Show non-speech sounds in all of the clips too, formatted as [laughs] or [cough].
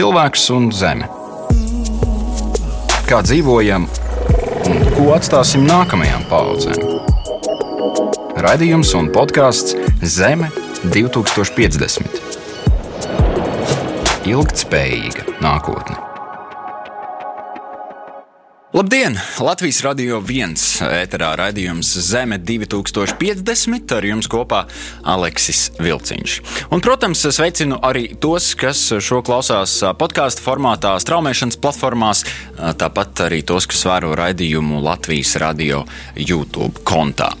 cilvēks un zeme. Kā dzīvojam un ko atstāsim nākamajām paudzēm? Radījums un podkāsts Zeme 2050. Ilgtspējīga nākotne. Labdien! Latvijas radio viens ēterā raidījums Zeme 2050 ar jums kopā Aleksis Vilciņš. Un, protams, sveicinu arī tos, kas šo klausās podkāstu formātā, straumēšanas platformās, tāpat arī tos, kas vēro raidījumu Latvijas radio YouTube kontā.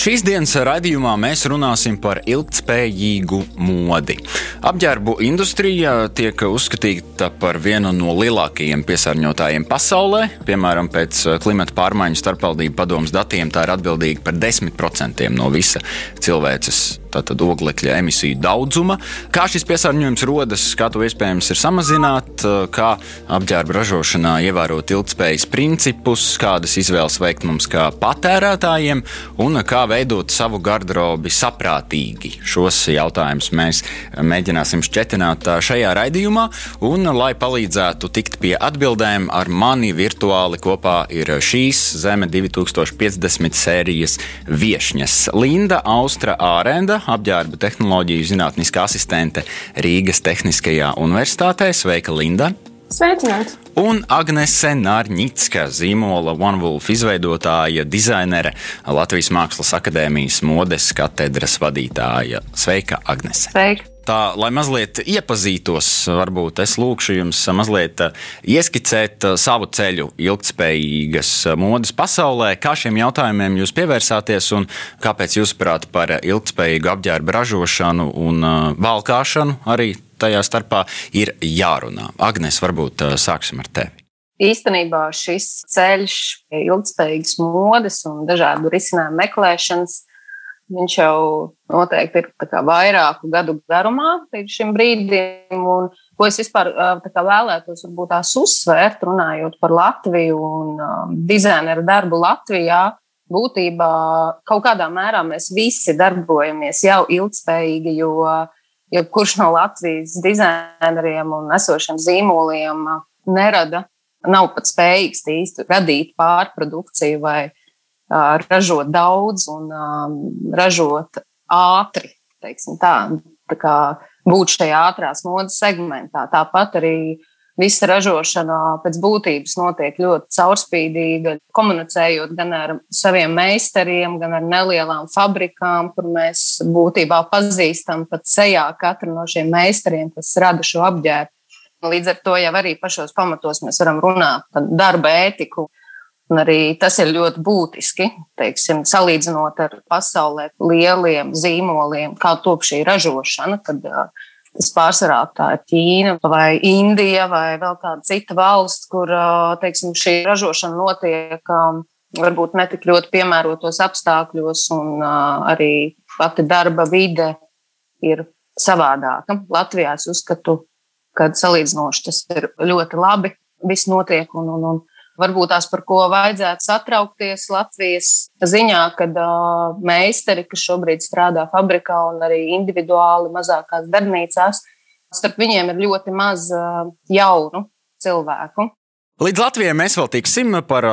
Šīs dienas raidījumā mēs runāsim par ilgtspējīgu modi. Apģērbu industrija tiek uzskatīta par vienu no lielākajiem piesārņotājiem pasaulē, piemēram, piemēram, pēc eh, klimata pārmaiņu starpvaldību padomus datiem, tā ir atbildīga par 10% no visa cilvēces tātad oglekļa emisiju daudzuma. Kā šis piesārņojums rodas, kā to iespējams ir samazināt, kā apģērba ražošanā ievērot ilgspējas principus, kādas izvēles veikt mums kā patērētājiem un kā veidot savu garderobi saprātīgi. Šos jautājumus mēs mēģināsim šķetināt šajā raidījumā, un, lai palīdzētu tikt pie atbildēm, ar mani virtuāli kopā ir šīs Zeme 2050 sērijas viesņas Linda Austra Ārenda, apģērba tehnoloģiju zinātniskā asistente Rīgas Tehniskajā universitātē. Sveika, Linda! Sveicināti! Un Agnese Nārņicka, zīmola OneWolf izveidotāja, dizainere, Latvijas Mākslas akadēmijas modes katedras vadītāja. Sveika, Agnese! Sveika! Tā, lai mazliet iepazītos, varbūt es lūkšu jums mazliet uh, ieskicēt uh, savu ceļu ilgspējīgas uh, modes pasaulē, kā šiem jautājumiem jūs pievērsāties un kāpēc jūs prāt par ilgspējīgu apģērbu ražošanu un valkāšanu arī tajā starpā ir jārunā. Agnes, varbūt sāksim ar tevi. Īstenībā šis ceļš ilgspējīgas modes un dažādu risinājumu meklēšanas Viņš jau noteikti ir vairāku gadu garumā līdz šim brīdim. Un, ko es vispār kā, vēlētos varbūt tās uzsvērt, runājot par Latviju un um, dizaineru darbu Latvijā. Būtībā kaut kādā mērā mēs visi darbojamies jau ilgspējīgi, jo jebkurš no Latvijas dizaineriem un esošiem zīmoliem nerada, nav pat spējīgs īsti radīt pārprodukciju vai ražot daudz un ražot ātri. Tā, tā kā būt šajā ātrās modes segmentā. Tāpat arī visa ražošana pēc būtības notiek ļoti caurspīdīga, komunicējot gan ar saviem meistariem, gan ar nelielām fabrikām, kur mēs būtībā pazīstam pat sejā katru no šiem meistariem, kas rada šo apģērbu. Līdz ar to jau arī pašos pamatos mēs varam runāt par darba ētiku Un arī tas ir ļoti būtiski, teiksim, salīdzinot ar pasaulē lieliem zīmoliem, kā top šī ražošana, kad tas pārsvarā tā ir Ķīna vai Indija vai vēl kāda cita valsts, kur teiksim, šī ražošana notiek varbūt netik ļoti piemērotos apstākļos, un arī pati darba vide ir savādāka. Latvijā es uzskatu, ka salīdzinoši tas ir ļoti labi. Viss notiek un, un, un Varbūt tās, par ko vajadzētu satraukties Latvijas ziņā, kad uh, meistari, kas šobrīd strādā fabrikā un arī individuāli mazākās darbnīcās, starp viņiem ir ļoti maz uh, jaunu cilvēku. Līdz Latvijai mēs vēl tiksim par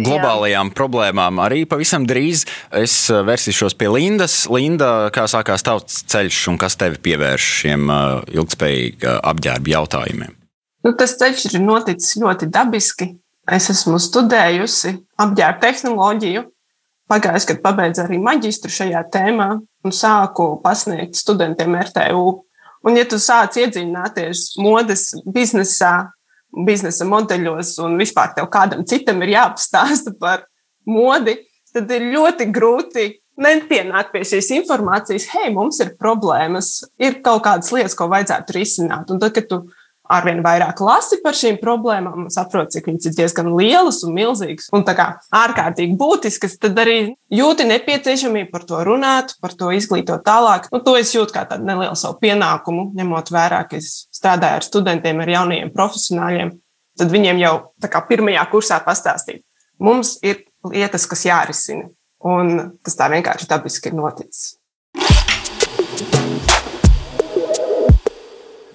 globālajām Jā. problēmām. Arī pavisam drīz es vērsīšos pie Lindas. Linda, kā sākās tavs ceļš un kas tevi pievērš šiem ilgspējīga apģērba jautājumiem? Nu, tas ceļš ir noticis ļoti dabiski. Es esmu studējusi apģērba tehnoloģiju. Pagājušajā gadā pabeidzu arī maģistru šajā tēmā un sāku pasniegt studentiem RTU. Un, ja tu sāc iedziļināties modes biznesā, biznesa modeļos un vispār tev kādam citam ir jāpastāsta par modi, tad ir ļoti grūti nepienākt pie šīs informācijas, hei, mums ir problēmas, ir kaut kādas lietas, ko vajadzētu risināt. Un tad, kad tu arvien vairāk lasi par šīm problēmām un saproti, cik viņas ir diezgan lielas un milzīgas un kā ārkārtīgi būtiskas, tad arī jūti nepieciešamību par to runāt, par to izglītot tālāk. Nu, to es jūtu kā tādu nelielu savu pienākumu, ņemot vērā, ka es strādāju ar studentiem, ar jaunajiem profesionāļiem. Tad viņiem jau kā pirmajā kursā pastāstīt, mums ir lietas, kas jārisina. Un tas tā vienkārši dabiski ir noticis.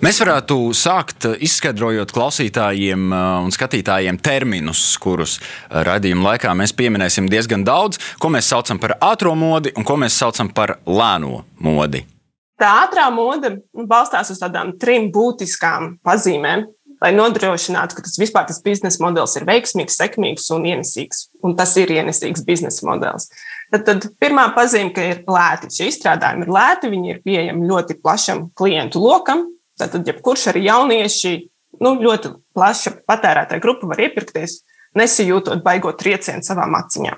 Mēs varētu sākt izskaidrojot klausītājiem un skatītājiem terminus, kurus raidījuma laikā mēs pieminēsim diezgan daudz, ko mēs saucam par ātrā modi un ko mēs saucam par lēno modi. Tā ātrā mode balstās uz tādām trim būtiskām pazīmēm, lai nodrošinātu, ka tas vispār tas biznesa modelis ir veiksmīgs, sekmīgs un ienesīgs. Un tas ir ienesīgs biznesa modelis. Tad, tad pirmā pazīme, ka ir lēti. Šie izstrādājumi ir lēti, viņi ir pieejami ļoti plašam klientu lokam, Tātad, jebkurš arī jaunieši, nu, ļoti plaša patērētāja grupa var iepirkties, nesijūtot baigot triecienu savām acīm.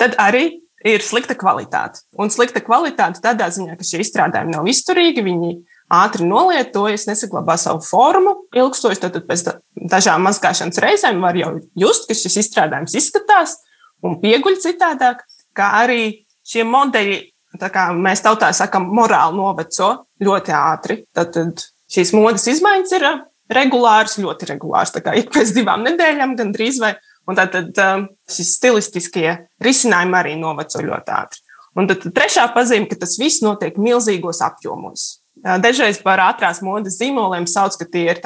Tad arī ir slikta kvalitāte. Un slikta kvalitāte tādā ziņā, ka šie izstrādājumi nav izturīgi, viņi ātri nolietojas, nesaglabā savu formu ilgstoši. Tad pēc dažām mazgāšanas reizēm var jau just, ka šis izstrādājums izskatās un pieguļ citādāk, kā arī šie modeļi, kā mēs tautā sakam, morāli noveco ļoti ātri. Tad, tad šīs modes izmaiņas ir regulāras, ļoti regulāras. Tā kā ik pēc divām nedēļām, gandrīz vai. Un tad, tad um, šis stilistiskie risinājumi arī noveco ļoti ātri. Un tad trešā pazīme, ka tas viss notiek milzīgos apjomos. Dažreiz par ātrās modes zīmoliem sauc, ka tie ir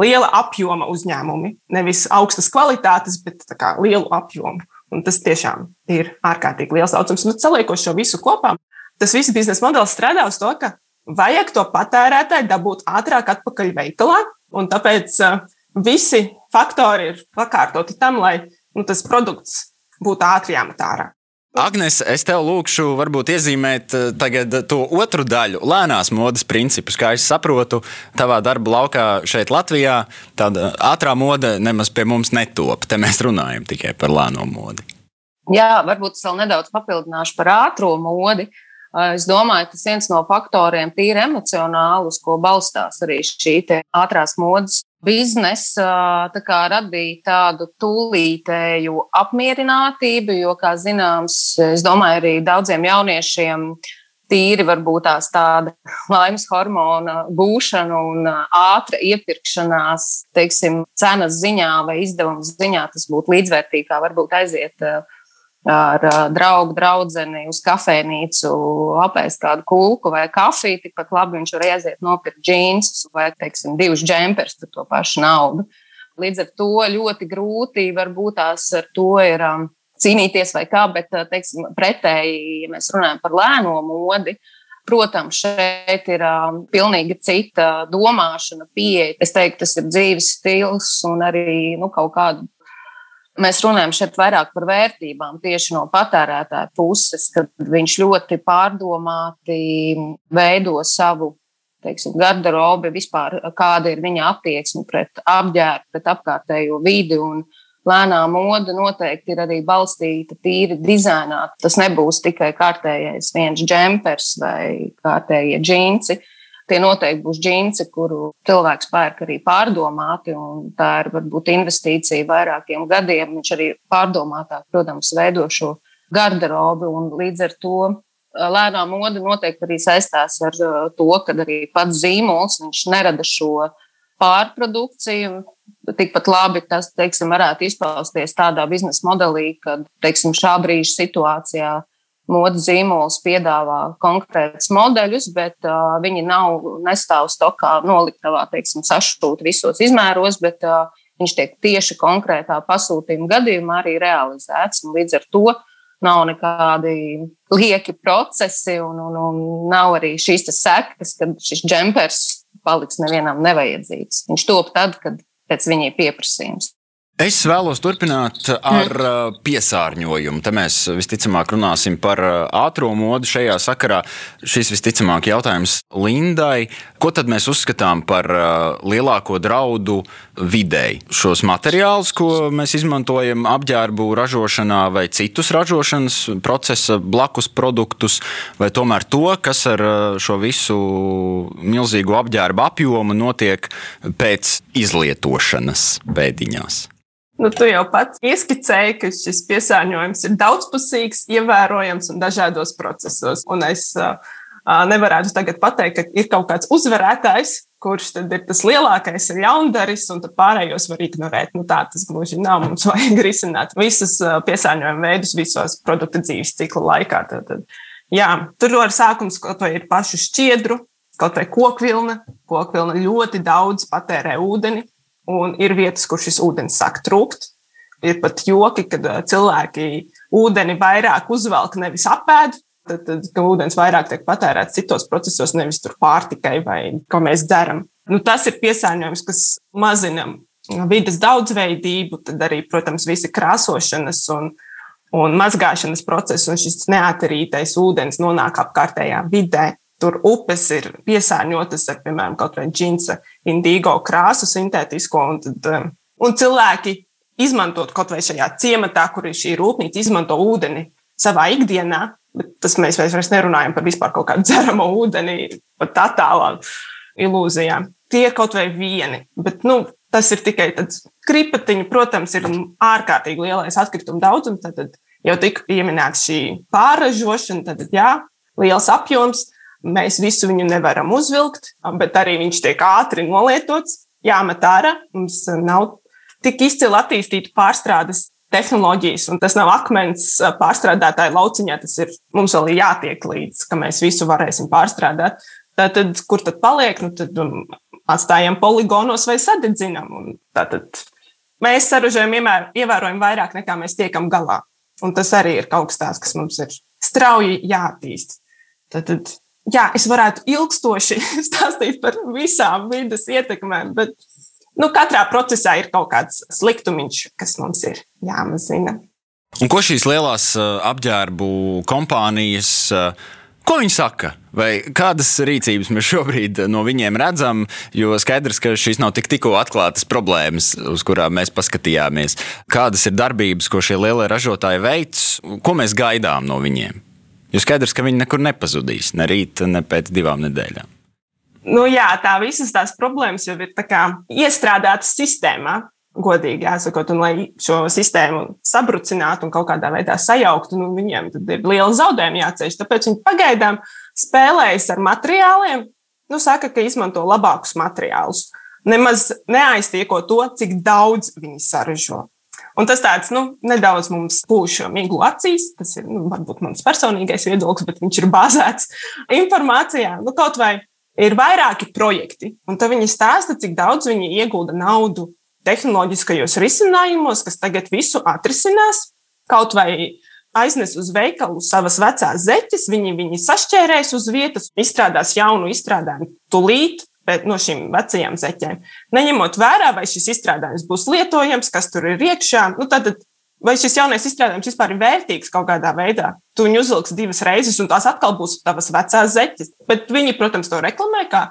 liela apjoma uzņēmumi. Nevis augstas kvalitātes, bet lielu apjomu. Un tas tiešām ir ārkārtīgi liels daudzums. Nu, saliekot šo visu kopā, tas viss biznesa modelis strādā uz to, ka vajag to patērētāju dabūt ātrāk atpakaļ veikalā, un tāpēc uh, visi faktori ir pakārtoti tam, lai nu, tas produkts būtu ātri jāmet ārā. Agnēs, es tev lūkšu, varbūt iezīmēt tagad to otru daļu, lēnās modes principus. Kā es saprotu, tavā darba laukā šeit, Latvijā, tāda ātrā mode nemaz pie mums netop. Te mēs runājam tikai par lēno modi. Jā, varbūt es vēl nedaudz papildināšu par ātrā modi. Uh, Es domāju, tas viens no faktoriem, tīri emocionāli, uz ko balstās arī šī ātrās modes biznesa, tā radīja tādu tūlītēju apmierinātību, jo, kā zināms, es domāju, arī daudziem jauniešiem tīri varbūt tās tāda laimes hormona būšana un ātra iepirkšanās, teiksim, cenas ziņā vai izdevuma ziņā, tas būtu līdzvērtīgi, kā varbūt aiziet ar draugu, draugu uz kafejnīcu, apēst kādu kulku vai kafiju. Tikpat labi viņš var aiziet nopirkt džinsus vai, teiksim, divus džempers par to pašu naudu. Līdz ar to ļoti grūti varbūt tās ar to ir um, cīnīties vai kā, bet, teiksim, pretēji, ja mēs runājam par lēno modi, Protams, šeit ir um, pilnīgi cita domāšana, pieeja. Es teiktu, tas ir dzīves stils un arī nu, kaut kāda Mēs runājam šeit vairāk par vērtībām tieši no patērētāja puses, kad viņš ļoti pārdomāti veido savu teiksim, garderobi, vispār kāda ir viņa attieksme pret apģērbu, pret apkārtējo vidi. Lēnā moda noteikti ir arī balstīta tīri dizainā. Tas nebūs tikai kārtējais viens džempers vai kārtējie džinsi tie noteikti būs džinsi, kuru cilvēks pērk arī pārdomāti. Tā ir varbūt investīcija vairākiem gadiem. Viņš arī pārdomātāk, protams, veido šo garderobi un līdz ar to. Lēnā moda noteikti arī saistās ar to, ka arī pats zīmols nerada šo pārprodukciju. Tikpat labi tas teiksim, varētu izpausties tādā biznesa modelī, kad teiksim, šā brīža situācijā modes zīmols piedāvā konkrētus modeļus, bet uh, viņi nav nestāv stokā noliktavā, teiksim, sašūt visos izmēros, bet uh, viņš tiek tieši konkrētā pasūtījuma gadījumā arī realizēts. Līdz ar to nav nekādi lieki procesi un, un, un nav arī šīs sekas, kad šis džempers paliks nevienam nevajadzīgs. Viņš top tad, kad pēc viņa ir pieprasījums. Es vēlos turpināt ar mm. piesārņojumu. Te mēs visticamāk runāsim par ātrā modi šajā sakarā. Šis visticamāk jautājums Lindai. Ko tad mēs uzskatām par lielāko draudu videi? Šos materiālus, ko mēs izmantojam apģērbu ražošanā, vai citus ražošanas procesa blakus produktus, vai tomēr to, kas ar šo visu milzīgo apģērbu apjomu notiek pēc izlietošanas pēdiņās? Nu, tu jau pats ieskicēji, ka šis piesārņojums ir daudzpusīgs, ievērojams un dažādos procesos. Un es uh, nevarētu tagad pateikt, ka ir kaut kāds uzvarētājs, kurš tad ir tas lielākais, ir jaundaris, un pārējos var ignorēt. Nu, tā tas gluži nav. Mums [laughs] vajag risināt visus piesārņojuma veidus visos produkta dzīves cikla laikā. Tad, tad, jā, tur var sākums kaut vai ir pašu šķiedru, kaut vai kokvilna, kokvilna ļoti daudz patērē ūdeni, un ir vietas, kur šis ūdens sāk trūkt. Ir pat joki, kad cilvēki ūdeni vairāk uzvelk, nevis apēd. Tad, tad ūdens vairāk tiek patērēts citos procesos, nevis tur pārtikai vai ko mēs dzeram. Nu, tas ir piesārņojums, kas mazina vidas daudzveidību, tad arī, protams, visi krāsošanas un, un mazgāšanas procesi un šis neatrītais ūdens nonāk apkārtējā vidē. Tur upes ir piesārņotas ar, piemēram, kaut vai džinsa, indigo krāsu sintētisko, un, tad, um, un cilvēki izmantot kaut vai šajā ciematā, kur ir šī rūpnīca, izmanto ūdeni savā ikdienā, bet tas mēs vairs nerunājam par vispār kaut kādu [laughs] dzeramo ūdeni, pat attālām ilūzijām. Tie kaut vai vieni, bet nu, tas ir tikai tāds kripatiņš, protams, ir ārkārtīgi lielais atkritumu daudzums. Tad jau tika pieminēta šī pārražošana, tad jā, liels apjoms. Mēs visu viņu nevaram uzvilkt, bet arī viņš tiek ātri nolietots, jāmet ārā. Mums nav tik izcili attīstīta pārstrādes tehnoloģijas, un tas nav akmens pārstrādātāja lauciņā. Tas ir mums vēl jātiek līdz, ka mēs visu varēsim pārstrādāt. Tātad, kur tad paliek? Nu, tad um, atstājam poligonos vai sadedzinam. Tātad mēs saražojam ievērojami vairāk nekā mēs tiekam galā. Un tas arī ir kaut kas tāds, kas mums ir strauji jāattīst. Tātad jā, es varētu ilgstoši [laughs] stāstīt par visām vidas ietekmēm, bet nu, katrā procesā ir kaut kāds sliktumiņš, kas mums ir jāmazina. Un ko šīs lielās apģērbu kompānijas, ko viņi saka? Vai kādas rīcības mēs šobrīd no viņiem redzam? Jo skaidrs, ka šīs nav tik tikko atklātas problēmas, uz kurām mēs paskatījāmies. Kādas ir darbības, ko šie lielie ražotāji veids, ko mēs gaidām no viņiem? Jo skaidrs, ka viņi nekur nepazudīs, ne rīt, ne pēc divām nedēļām. Nu, jā, tā visas tās problēmas jau ir iestrādātas sistēmā. Godīgi jāsakot, un lai šo sistēmu sabrucinātu un kaut kādā veidā sajauktu, nu, viņiem ir liela zaudējuma jāceļ. Tāpēc viņi pagaidām spēlējas ar materiāliem, nu, saka, ka izmanto labākus materiālus. Nemaz neaiztieko to, cik daudz viņi saražo. Un tas tāds nu, nedaudz mums pūš miglu acīs. Tas ir nu, varbūt mans personīgais viedoklis, bet viņš ir bāzēts informācijā. Nu, kaut vai ir vairāki projekti, un tad viņi stāsta, cik daudz viņi iegulda naudu tehnoloģiskajos risinājumos, kas tagad visu atrisinās. Kaut vai aiznes uz veikalu savas vecās zeķes, viņi, viņi sašķērēs uz vietas, izstrādās jaunu izstrādājumu tūlīt, no šīm vecajām zeķēm. Neņemot vērā, vai šis izstrādājums būs lietojams, kas tur ir iekšā, nu, tad, vai šis jaunais izstrādājums vispār ir vērtīgs kaut kādā veidā. Tu viņu uzvilksi divas reizes, un tās atkal būs tavas vecās zeķes. Bet viņi, protams, to reklamē kā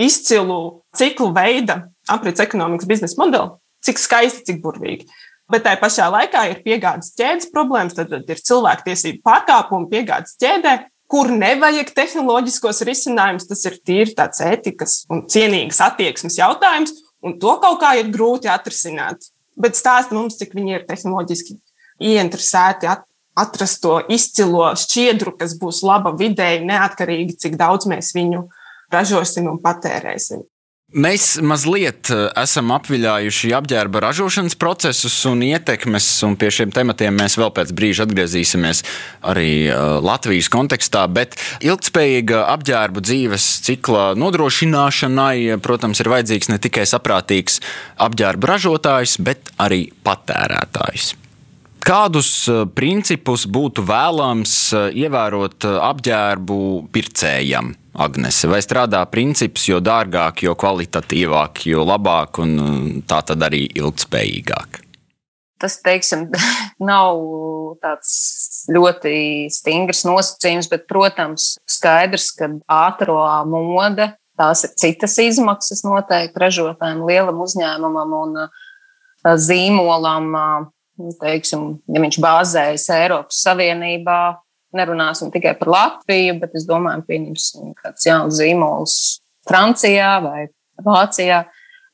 izcilu ciklu veida aprits ekonomikas biznesa modeli. Cik skaisti, cik burvīgi. Bet tajā pašā laikā ir piegādes ķēdes problēmas, tad ir cilvēktiesību pārkāpumi piegādes ķēdē, kur nevajag tehnoloģiskos risinājumus. Tas ir tīri tāds ētikas un cienīgas attieksmes jautājums, un to kaut kā ir grūti atrisināt. Bet stāsta mums, cik viņi ir tehnoloģiski ieinteresēti atrast to izcilo šķiedru, kas būs laba videi, neatkarīgi, cik daudz mēs viņu ražosim un patērēsim. Mēs mazliet eh, esam apviļājuši apģērba ražošanas procesus un ietekmes, un pie šiem tematiem mēs vēl pēc brīža atgriezīsimies arī eh, Latvijas kontekstā. Bet ilgspējīga apģērba dzīves cikla nodrošināšanai, protams, ir vajadzīgs ne tikai saprātīgs apģērba ražotājs, bet arī patērētājs. Kādus eh, principus būtu vēlams ievērot apģērbu pircējam? Agnese, vai strādā princips, jo dārgāk, jo kvalitatīvāk, jo labāk un tā tad arī ilgspējīgāk? Tas, teiksim, [laughs] nav tāds ļoti stingrs nosacījums, bet, protams, skaidrs, ka ātrā mode tās ir citas izmaksas noteikti ražotājiem, lielam uzņēmumam un zīmolam. Teiksim, ja viņš bāzējas Eiropas Savienībā, nerunāsim tikai par Latviju, bet es domāju, pieņemsim kāds jauns zīmols Francijā vai Vācijā.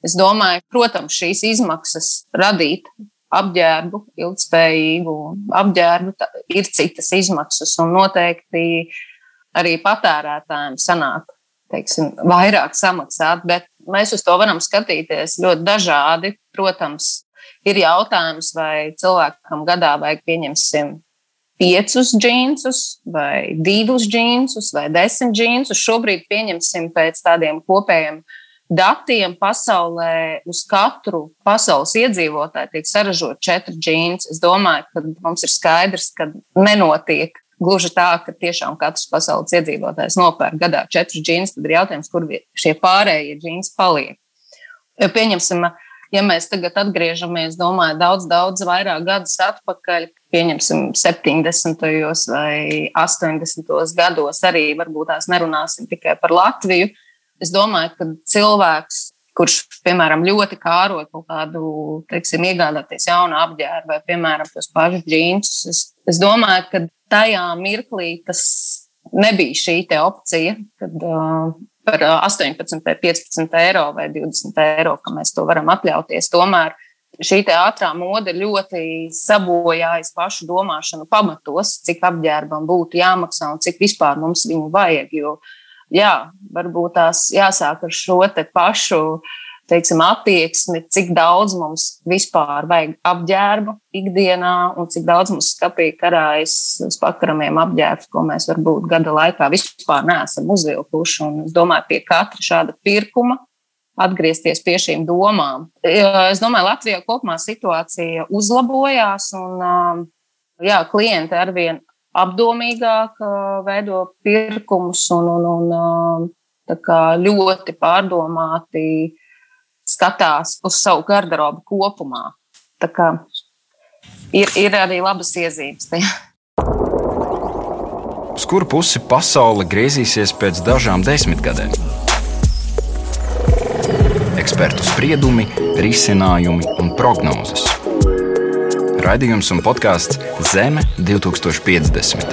Es domāju, protams, šīs izmaksas radīt apģērbu, ilgspējīgu apģērbu, ir citas izmaksas, un noteikti arī patērētājiem sanāk teiksim, vairāk samaksāt, bet mēs uz to varam skatīties ļoti dažādi. Protams, ir jautājums, vai cilvēkam gadā vajag pieņemsim piecus džinsus, vai divus džinsus, vai desmit džinsus. Šobrīd pieņemsim pēc tādiem kopējiem datiem pasaulē uz katru pasaules iedzīvotāju tiek saražot četri džins. Es domāju, ka mums ir skaidrs, ka nenotiek gluži tā, ka tiešām katrs pasaules iedzīvotājs nopērk gadā četrus džins. Tad ir jautājums, kur šie pārējie džins paliek. Jo pieņemsim, ja mēs tagad atgriežamies, domāju, daudz, daudz vairāk gadus atpakaļ, pieņemsim, 70. vai 80. gados, arī varbūt tās nerunāsim tikai par Latviju. Es domāju, ka cilvēks, kurš, piemēram, ļoti kāroja kaut kādu, teiksim, iegādāties jaunu apģērbu vai, piemēram, tos pašus džinsus, es, es domāju, ka tajā mirklī tas nebija šī opcija, kad uh, par 18, 15 eiro vai 20 eiro, ka mēs to varam atļauties. Tomēr šī ātrā mode ļoti sabojājas pašu domāšanu pamatos, cik apģērbam būtu jāmaksā un cik vispār mums viņu vajag. Jo, jā, varbūt tās jāsāk ar šo pašu teiksim, attieksmi, cik daudz mums vispār vajag apģērbu ikdienā un cik daudz mums skapī karājas uz pakaramiem apģērbs, ko mēs varbūt gada laikā vispār neesam uzvilkuši. Un es domāju, pie katra šāda pirkuma atgriezties pie šīm domām. Es domāju, Latvijā kopumā situācija uzlabojās un jā, klienti arvien apdomīgāk veido pirkumus un, un, un ļoti pārdomāti skatās uz savu garderobu kopumā. Ir, ir arī labas iezīmes. Tajā. Uz kuru pusi pasaule griezīsies pēc dažām desmitgadēm? Ekspertu spriedumi, risinājumi un prognozes. Raidījums un podkāsts Zeme 2050.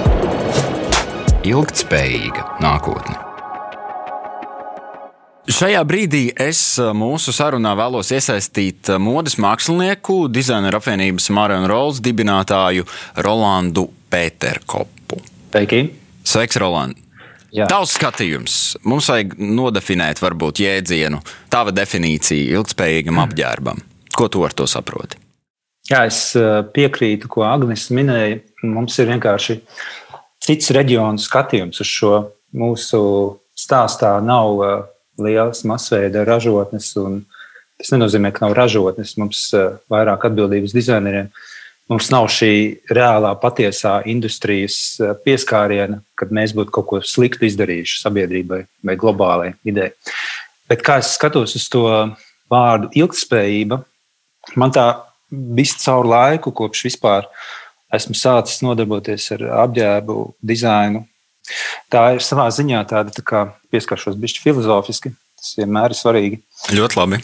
Ilgtspējīga nākotne. Šajā brīdī es eh, mūsu sarunā vēlos iesaistīt eh, modes mākslinieku, dizaineru apvienības Māriju Rolas dibinātāju Rolandu Pēterkopu. Sveiki! Sveiks, Roland! Jā. Tavs skatījums. Mums vajag nodefinēt, varbūt, jēdzienu, tava definīcija ilgspējīgam mm. apģērbam. Ko tu ar to saproti? Jā, es eh, piekrītu, ko Agnēs minēja. Mums ir vienkārši cits reģionu skatījums uz šo mūsu stāstā. Nav lielas masveida ražotnes. Tas nenozīmē, ka nav ražotnes. Mums ir eh, vairāk atbildības dizaineriem. Mums nav šī reālā, patiesā industrijas eh, pieskāriena, kad mēs būtu kaut ko sliktu izdarījuši sabiedrībai vai globālajai idejai. Bet kā es skatos uz to vārdu ilgspējība, man tā visu caur laiku, kopš vispār esmu sācis nodarboties ar apģērbu dizainu, Tā ir savā ziņā tāda tā kā pieskaršos bišķi filozofiski. Tas vienmēr ir svarīgi. Ļoti labi.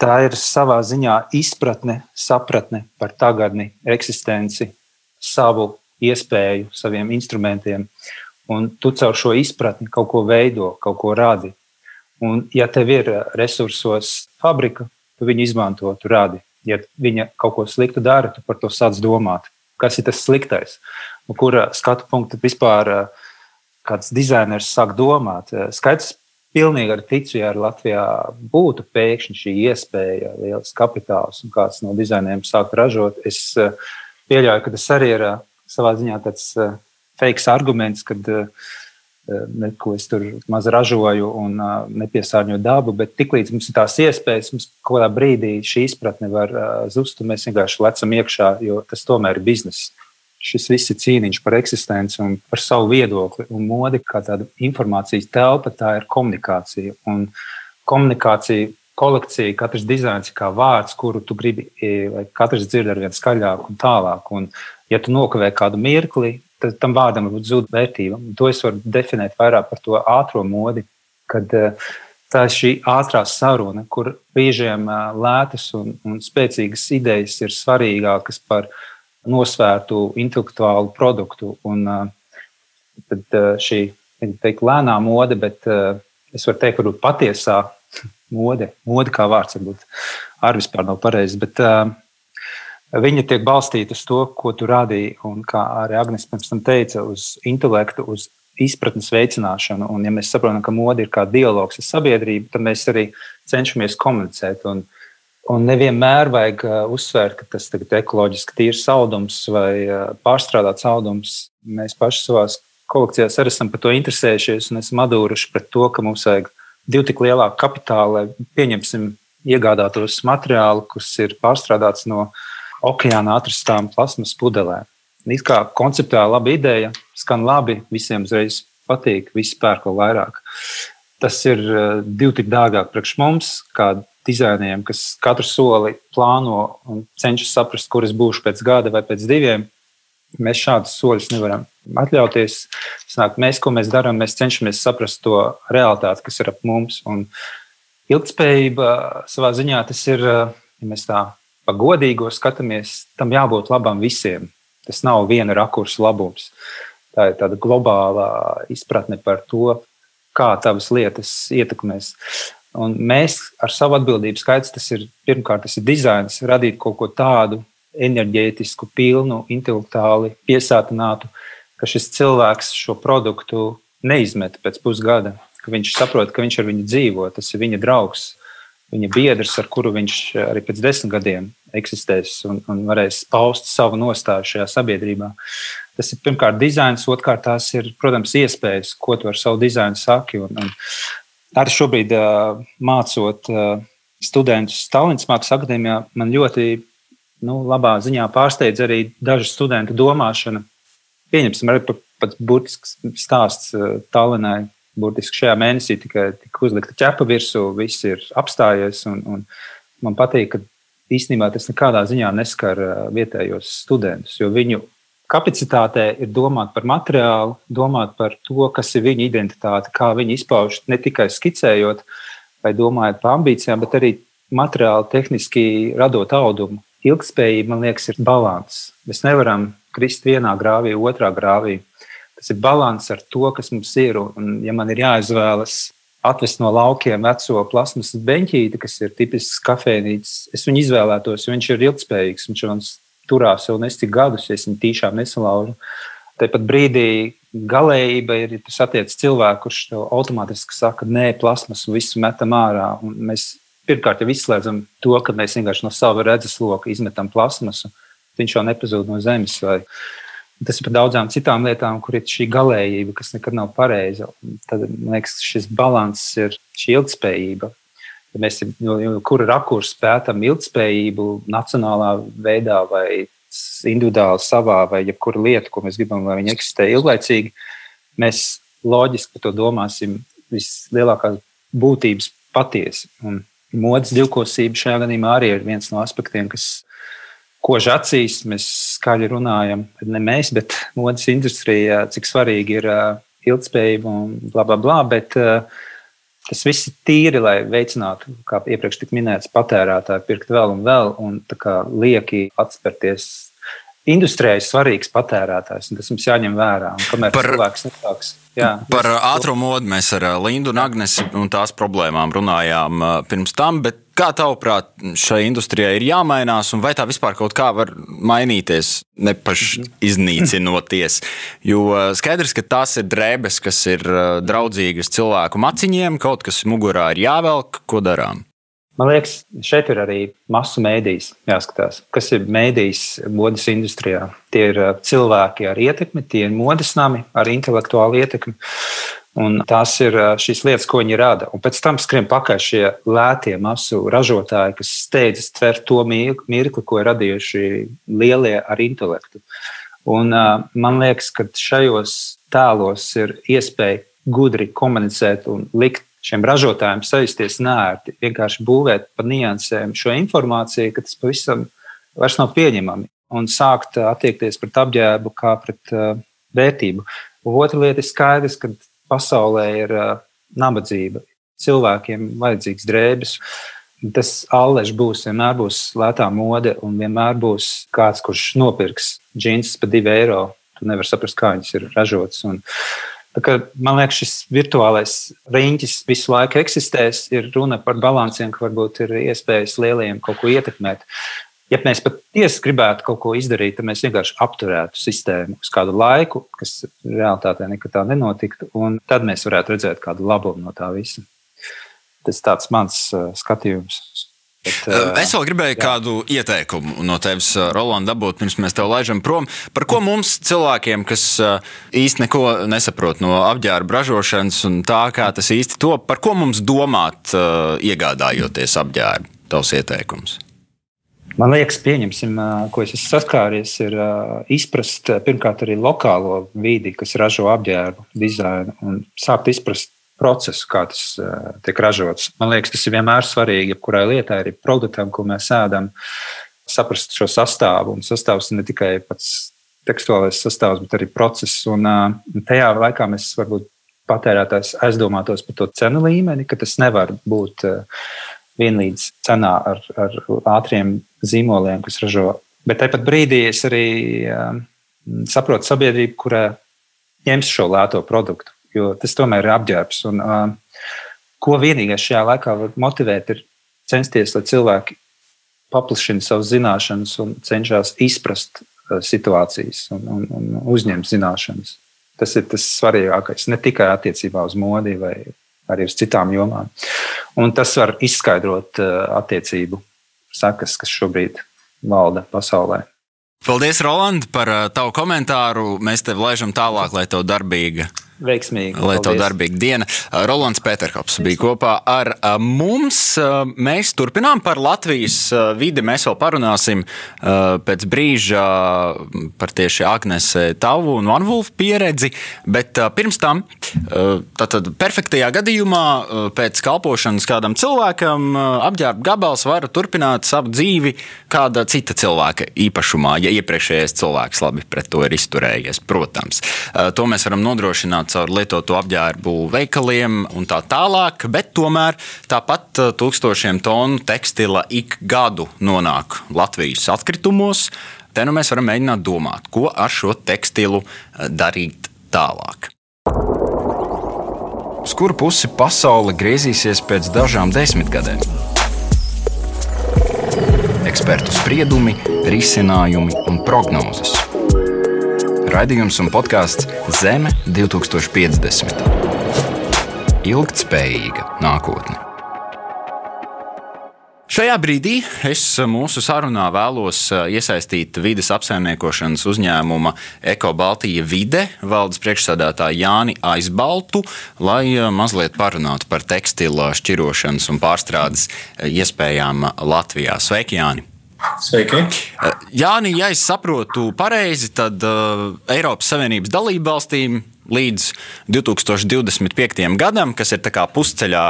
Tā ir savā ziņā izpratne, sapratne par tagadni, eksistenci, savu iespēju, saviem instrumentiem. Un tu caur šo izpratni kaut ko veido, kaut ko radi. Un, ja tev ir resursos fabrika, tu viņu izmanto, tu radi. Ja viņa kaut ko sliktu dara, tu par to sāc domāt. Kas ir tas sliktais? Un kura skatu punkta vispār kāds dizainers sāk domāt. Skaidrs, pilnīgi ar ticu, ja Latvijā būtu pēkšņi šī iespēja, liels kapitāls un kāds no dizaineriem sākt ražot, es eh, pieļauju, ka tas arī ir eh, savā ziņā tāds fake arguments, kad neko es tur maz ražoju un nepiesārņoju dabu, bet tiklīdz mums ir tās iespējas, mums kaut kādā brīdī šī izpratne var zust, un mēs vienkārši lecam iekšā, jo tas tomēr ir bizness šis viss ir cīniņš par eksistenci un par savu viedokli. Un mode kā tāda informācijas telpa, tā ir komunikācija. Un komunikācija, kolekcija, katrs dizains ir kā vārds, kuru tu gribi, e, lai katrs dzird ar vien skaļāk un tālāk. Un, ja tu nokavē kādu mirkli, tad tam vārdam zuda vērtība. Un to es varu definēt vairāk par to ātrā modi, kad e, tā ir šī ātrā saruna, kur brīžiem e, lētas un, un spēcīgas idejas ir svarīgākas par nosvērtu intelektuālu produktu. Un, tad šī teikt, lēnā mode, bet es varu teikt, varbūt patiesā [laughs] mode, mode kā vārds varbūt arī vispār nav pareizs. Bet, Viņa tiek balstīta uz to, ko tu rādīji, un kā arī Agnēs pirms tam teica, uz intelektu, uz izpratnes veicināšanu. Un, ja mēs saprotam, ka mode ir kā dialogs ar sabiedrību, tad mēs arī cenšamies komunicēt. Un Un nevienmēr vajag uzsvērt, ka tas ir ekoloģiski tīrs audums vai pārstrādāts audums. Mēs paši savā kolekcijās arī esam par to interesējušies un esam adūruši pret to, ka mums vajag divu tik lielāku kapitālu, lai pieņemsim iegādātos materiālu, kas ir pārstrādāts no okeāna atrastām plasmas pudelēm. It kā konceptuāli laba ideja, skan labi, visiem uzreiz patīk, visi pērk vēl vairāk. Tas ir uh, divi tik dārgāk priekš mums, kā dizainieriem, kas katru soli plāno un cenšas saprast, kur es būšu pēc gada vai pēc diviem. Mēs šādus soļus nevaram atļauties. Sanāk, mēs, ko mēs darām, mēs cenšamies saprast to realitāti, kas ir ap mums. Un ilgspējība savā ziņā tas ir, ja mēs tā pagodīgo skatāmies, tam jābūt labam visiem. Tas nav viena rakursa labums. Tā ir tāda globāla izpratne par to, kā tavas lietas ietekmēs. Un mēs ar savu atbildību skaidrs, tas ir pirmkārt, tas ir dizains, radīt kaut ko tādu enerģētisku, pilnu, intelektuāli piesātinātu, ka šis cilvēks šo produktu neizmet pēc pusgada, viņš saprot, ka viņš ar viņu dzīvo, tas ir viņa draugs, viņa biedrs, ar kuru viņš arī pēc desmit gadiem eksistēs un, un varēs paust savu nostāju šajā sabiedrībā. Tas ir pirmkārt dizains, otrkārt tās ir, protams, iespējas, ko tu ar savu dizainu saki. Un, un arī šobrīd mācot studentus Tallinas Mākslas akadēmijā, man ļoti nu, labā ziņā pārsteidz arī dažu studentu domāšana. Pieņemsim, arī pats burtisks stāsts Tallinai. Burtiski šajā mēnesī tikai tika uzlikta ķepa virsū, viss ir apstājies. Un, un man patīk, ka īstenībā tas nekādā ziņā neskar vietējos studentus, jo viņu kapacitātē ir domāt par materiālu, domāt par to, kas ir viņa identitāte, kā viņi izpaužas ne tikai skicējot vai domājot par ambīcijām, bet arī materiāli, tehniski radot audumu. Ilgspējība, man liekas, ir līdzsvars. Mēs nevaram krist vienā grāvī, otrā grāvī. Tas ir līdzsvars ar to, kas mums ir. Un, ja man ir jāizvēlas atvest no laukiem veco plasmas beņķīti, kas ir tipisks kafejnīcas. Es viņu izvēlētos, jo viņš ir ilgspējīgs. Viņš man turās jau nesik gadus, ja es viņu tīšām nesalaužu. Tāpat brīdī galējība ir, tas attiec cilvēku, kurš automātiski saka, nē, plasmas un visu metam ārā. Un mēs pirmkārt jau izslēdzam to, ka mēs vienkārši no sava redzesloka izmetam plasmasu. Viņš jau nepazūd no zemes. Vai, Tas ir par daudzām citām lietām, kur ir šī galējība, kas nekad nav pareiza. Tad, man liekas, šis līdzsvars ir šī ilgspējība. Ja mēs no kura rakursa pētām ilgspējību, nacionālā veidā vai individuāli savā, vai jebkura lieta, ko mēs gribam, lai viņa eksistē ilglaicīgi, mēs loģiski par to domāsim vislielākās būtības patiesi. Un modes divkosība šajā gadījumā arī ir viens no aspektiem, kas kož acīs, mēs skaļi runājam, ne mēs, bet modes industrija, cik svarīgi ir ilgspējība un bla, bla, bla. Bet tas viss ir tīri, lai veicinātu, kā iepriekš tika minēts, patērētāju pirkt vēl un vēl, un lieki atspērties. Industrijai svarīgs patērētājs, un tas mums jāņem vērā. Kamēr Par... cilvēks nesāks Jā, Par ātrumu modu mēs ar Lindu un Agnesi un tās problēmām runājām pirms tam. Kā tavuprāt, šai industrijai ir jāmainās, un vai tā vispār kaut kā var mainīties, nepaši iznīcinoties? Jo skaidrs, ka tās ir drēbes, kas ir draudzīgas cilvēku maciņiem, kaut kas mugurā ir jāvelk, ko darām. Man liekas, šeit ir arī masu mēdījis jāskatās. Kas ir mēdījis modes industrijā? Tie ir uh, cilvēki ar ietekmi, tie ir modes nami ar intelektuālu ietekmi. Un tās ir šīs lietas, ko viņi rada. Un pēc tam skrien pakaļ šie lētie masu ražotāji, kas steidzas tvert to mirkli, ko ir radījuši lielie ar intelektu. Un, man liekas, ka šajos tēlos ir iespēja gudri komunicēt un likt šiem ražotājiem sajusties nērti, vienkārši būvēt pa niansēm šo informāciju, ka tas pavisam vairs nav pieņemami un sākt attiekties pret apģērbu kā pret uh, vērtību. Otra lieta ir skaidrs, ka pasaulē ir uh, nabadzība. Cilvēkiem vajadzīgs drēbes. Tas allež būs, vienmēr būs lētā mode, un vienmēr būs kāds, kurš nopirks džinsus par divu eiro. Tu nevari saprast, kā viņas ir ražotas. Uh, Man liekas, šis virtuālais riņķis visu laiku eksistēs. Ir runa par balansiem, ka varbūt ir iespējas lieliem kaut ko ietekmēt. Ja mēs patiesi gribētu kaut ko izdarīt, tad mēs vienkārši apturētu sistēmu uz kādu laiku, kas realitātē nekad tā nenotiktu, un tad mēs varētu redzēt kādu labumu no tā visa. Tas ir mans uh, skatījums. Bet, es vēl gribēju jā. kādu ieteikumu no tevis, Roland, dabūt, pirms mēs tev laižam prom. Par ko mums, cilvēkiem, kas īsti neko nesaprot no apģērba ražošanas un tā, kā tas īsti top, par ko mums domāt, iegādājoties apģērbu? Tavs ieteikums. Man liekas, pieņemsim, ko es esmu saskāries, ir izprast pirmkārt arī lokālo vidi, kas ražo apģērbu dizainu, un sākt izprast procesu, kā tas tiek ražots. Man liekas, tas ir vienmēr svarīgi, jebkurai lietai, arī produktam, ko mēs ēdam, saprast šo sastāvu. Un sastāvs ne tikai pats tekstuālais sastāvs, bet arī process. Un tajā laikā mēs varbūt patērētājs aizdomātos par to cenu līmeni, ka tas nevar būt vienlīdz cenā ar, ar ātriem zīmoliem, kas ražo. Bet tāpat brīdī es arī uh, saprotu sabiedrību, kurai ņems šo lēto produktu jo tas tomēr ir apģērbs. Un, uh, ko vienīgais šajā laikā var motivēt, ir censties, lai cilvēki paplašina savas zināšanas un cenšas izprast uh, situācijas un, un, un uzņemt zināšanas. Tas ir tas svarīgākais. Ne tikai attiecībā uz modi vai arī uz citām jomām. Un tas var izskaidrot uh, attiecību sekas, kas šobrīd valda pasaulē. Paldies, Roland, par uh, tavu komentāru. Mēs tev laižam tālāk, lai tev darbīga Veiksmīgi. Lai tev darbīga diena. Rolands Pēterkops bija kopā ar mums. Mēs turpinām par Latvijas vidi. Mēs vēl parunāsim pēc brīža par tieši Agnese tavu un Vanvulfu pieredzi. Bet pirms tam, tātad perfektajā gadījumā, pēc kalpošanas kādam cilvēkam, apģērba gabals var turpināt savu dzīvi kāda cita cilvēka īpašumā, ja iepriekšējais cilvēks labi pret to ir izturējies. Protams, to mēs varam nodrošināt caur lietotu apģērbu veikaliem un tā tālāk, bet tomēr tāpat eh, tūkstošiem tonu tekstila ik gadu nonāk Latvijas atkritumos. Te nu mēs varam mēģināt domāt, ko ar šo tekstilu eh, darīt tālāk. Uz kuru pusi pasaule griezīsies pēc dažām desmitgadēm? Ekspertu spriedumi, risinājumi un prognozes. Raidījums un podkāsts Zeme 2050. Ilgtspējīga nākotne. Šajā brīdī es mūsu sarunā vēlos eh, iesaistīt vidas apsaimniekošanas uzņēmuma Eko Baltija vide valdes priekšsādātāju Jāni Aizbaltu, lai eh, mazliet parunātu par tekstila šķirošanas un pārstrādes eh, iespējām Latvijā. Sveiki, Jāni! Sveiki! Jāni, ja es saprotu pareizi, tad uh, Eiropas Savienības dalību valstīm līdz 2025. gadam, kas ir pusceļā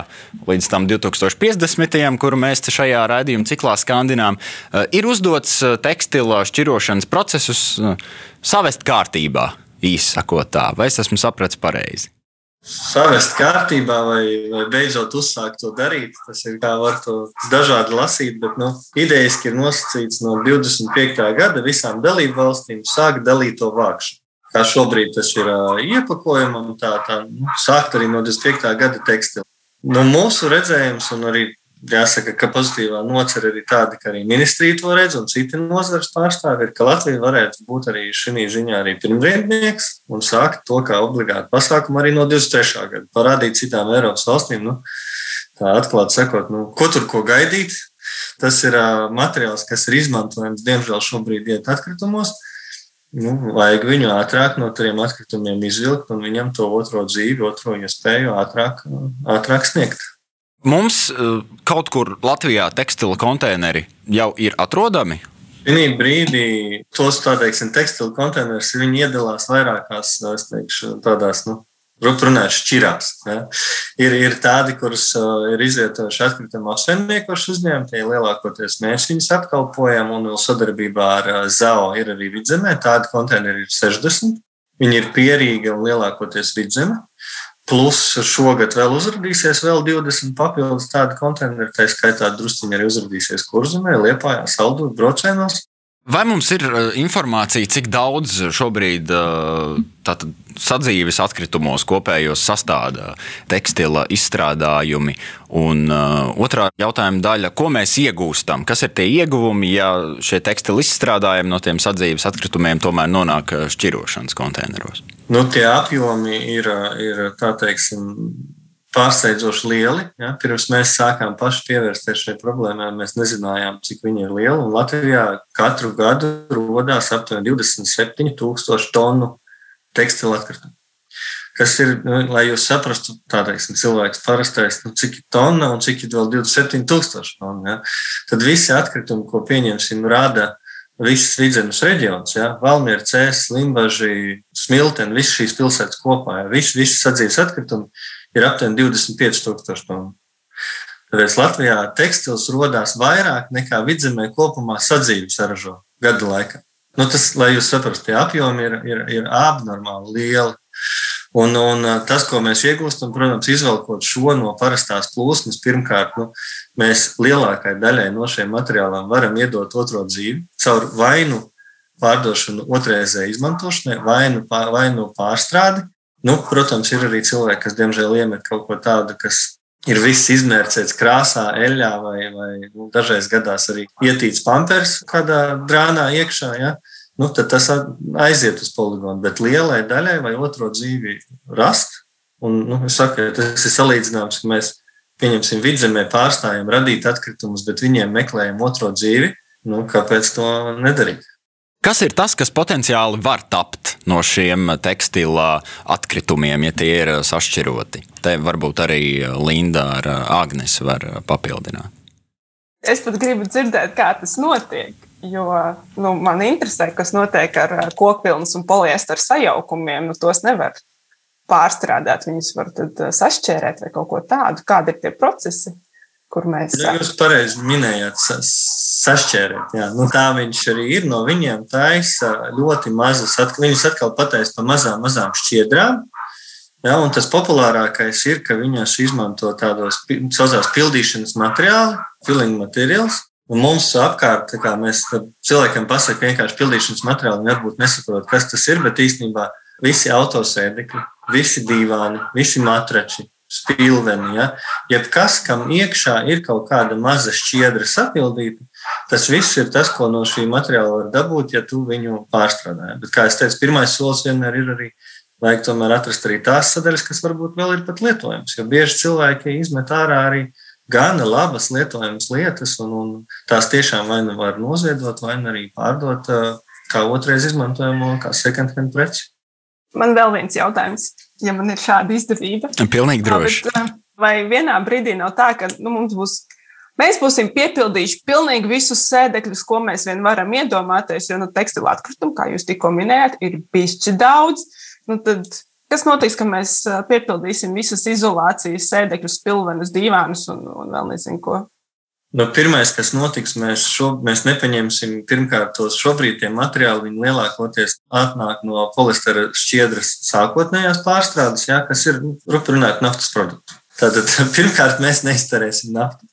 līdz tam 2050. kuru mēs šajā raidījuma ciklā skandinām, uh, ir uzdots tekstila šķirošanas procesus uh, savest kārtībā, īsi sakot tā. Vai es esmu sapratis pareizi? Savest kārtībā vai, vai beidzot uzsākt to darīt. Tas ir kā var to dažādi lasīt, bet nu, idejaski ir nosacīts no 25. gada visām dalību valstīm sākt dalīt to vākšanu. Kā šobrīd tas ir uh, iepakojumam, tā, tā nu, sākt arī no 25. gada tekstila. Nu, mūsu redzējums un arī jāsaka, ka pozitīvā nocer arī tāda, ka arī ministrija to redz un citi nozares pārstāvi ir, ka Latvija varētu būt arī šī ziņā arī pirmvietnieks un sākt to kā obligātu pasākumu arī no 23. gada. Parādīt citām Eiropas valstīm, nu, tā atklāti sakot, nu, ko tur ko gaidīt. Tas ir uh, materiāls, kas ir izmantojams, diemžēl, šobrīd iet atkritumos. Nu, vajag viņu ātrāk no tiem atkritumiem izvilkt un viņam to otro dzīvi, otro iespēju ātrāk, ātrāk sniegt. Mums eh, kaut kur Latvijā tekstila konteineri jau ir atrodami. Vienā brīdī tos tādiem tekstilu konteinerus iedalās vairākās, teikšu, tādās, nu, runājot, šķirās. Ja. Ir, ir tādi, kurus uh, ir izvietojuši atkritumu apsaimniekošu uzņēmumi, tie lielākoties mēs viņus apkalpojam, un vēl sadarbībā ar uh, ZAO ir arī vidzemē. Tādi konteineri ir 60. Viņi ir pierīgi un lielākoties vidzemē. Plus šogad vēl uzrādīsies vēl 20 papildus tādu konteineru, tā skaitā drusciņi arī uzrādīsies Kurzemē, Liepājā, Saldū, Brocēnos. Vai mums ir uh, informācija, cik daudz šobrīd uh, tātad, sadzīves atkritumos kopējos sastāvā tekstila izstrādājumi? Un uh, otrā jautājuma daļa, ko mēs iegūstam? Kas ir tie ieguvumi, ja šie tekstila izstrādājumi no tiem sadzīves atkritumiem tomēr nonāk šķirošanas konteineros? Nu, tie apjomi ir, ir teiksim, pārsteidzoši lieli. Ja? Pirms mēs sākām paši pievērsties šai problēmai, mēs nezinājām, cik viņi ir lieli. Un Latvijā katru gadu radās aptuveni 27,000 tonu tekstilu atkritumu. Kas ir, nu, lai jūs saprastu, tāds cilvēks parastais, nu, cik ir tonna un cik ir vēl 27,000 tonu. Ja? Tad visi atkritumi, ko pieņemsim, rada visas vidzemes reģions, ja? Valmiera, Cēsis, Limbaži, Smilteni, visas šīs pilsētas kopā, ja? visi, visi sadzīves atkritumi ir aptuveni 25,000 tonu. Tāpēc Latvijā tekstils radās vairāk nekā vidzemē kopumā sadzīves saražo gada laikā. Nu, tas, lai jūs saprastu, tie apjomi ir, ir, ir abnormāli lieli. Un, un tas, ko mēs iegūstam, protams, izvelkot šo no parastās plūsmas, pirmkārt, nu, mēs lielākajai daļai no šiem materiāliem varam iedot otro dzīvi caur vainu pārdošanu otrreizē izmantošanai, vainu, vainu pārstrādi, Nu, protams, ir arī cilvēki, kas diemžēl iemet kaut ko tādu, kas ir viss izmērcēts krāsā, eļļā, vai, vai nu, dažreiz gadās arī ietīts pampers kādā drānā iekšā. Ja? Nu, tad tas aiziet uz poligonu, bet lielai daļai vai otro dzīvi rast. Un, nu, es saku, tas ir salīdzināms, ka mēs pieņemsim vidzemē, pārstājam radīt atkritumus, bet viņiem meklējam otro dzīvi. Nu, kāpēc to nedarīt? Kas ir tas, kas potenciāli var tapt no šiem tekstila atkritumiem, ja tie ir sašķiroti? Te varbūt arī Linda ar Agnēs var papildināt. Es pat gribu dzirdēt, kā tas notiek. Jo nu, man interesē, kas notiek ar kokvilnas un poliesteru sajaukumiem. Nu, tos nevar pārstrādāt, viņus var sašķērēt vai kaut ko tādu. Kādi ir tie procesi? kur mēs. Ja jūs pareizi minējāt, sašķērēt. Jā. Nu, tā viņš arī ir. No viņiem taisa ļoti mazas, viņas atkal pataisa pa mazām, mazām šķiedrām. Ja, un tas populārākais ir, ka viņas izmanto tādos saucamās pildīšanas materiāli, filling materiāls. Un mums apkārt, kā mēs cilvēkiem pasakām, vienkārši pildīšanas materiāli, viņi varbūt nesaprot, kas tas ir, bet īstenībā visi autosēdekļi, visi divāni, visi matrači, spilveni. Ja? Jebkas, kam iekšā ir kaut kāda maza šķiedra sapildīta, tas viss ir tas, ko no šī materiāla var dabūt, ja tu viņu pārstrādā. Bet, kā jau teicu, pirmais solis vienmēr ir arī. Vajag tomēr atrast arī tās sadaļas, kas varbūt vēl ir pat lietojamas. Jo bieži cilvēki izmet ārā arī gana labas lietojamas lietas, un, un tās tiešām vai nu var noziedot, vai arī pārdot kā otrais izmantojamo, kā second-hand preci. Man vēl viens jautājums ja man ir šāda izdevība. Pilnīgi droši. Bet, vai vienā brīdī nav tā, ka nu, mums būs. Mēs būsim piepildījuši pilnīgi visus sēdekļus, ko mēs vien varam iedomāties, jo nu, tekstilu atkritumu, kā jūs tikko minējāt, ir bišķi daudz. Nu, tad, kas notiks, ka mēs piepildīsim visus izolācijas sēdekļus, pilvenus, divānus un, un vēl nezinu ko? Nu, pirmais, kas notiks, mēs, šo, mēs nepaņemsim pirmkārt tos šobrīd tie materiāli, viņi lielākoties atnāk no polistera šķiedras sākotnējās pārstrādes, jā, kas ir, nu, runājot, naftas produkti. Tātad [laughs] pirmkārt mēs neizterēsim naftu.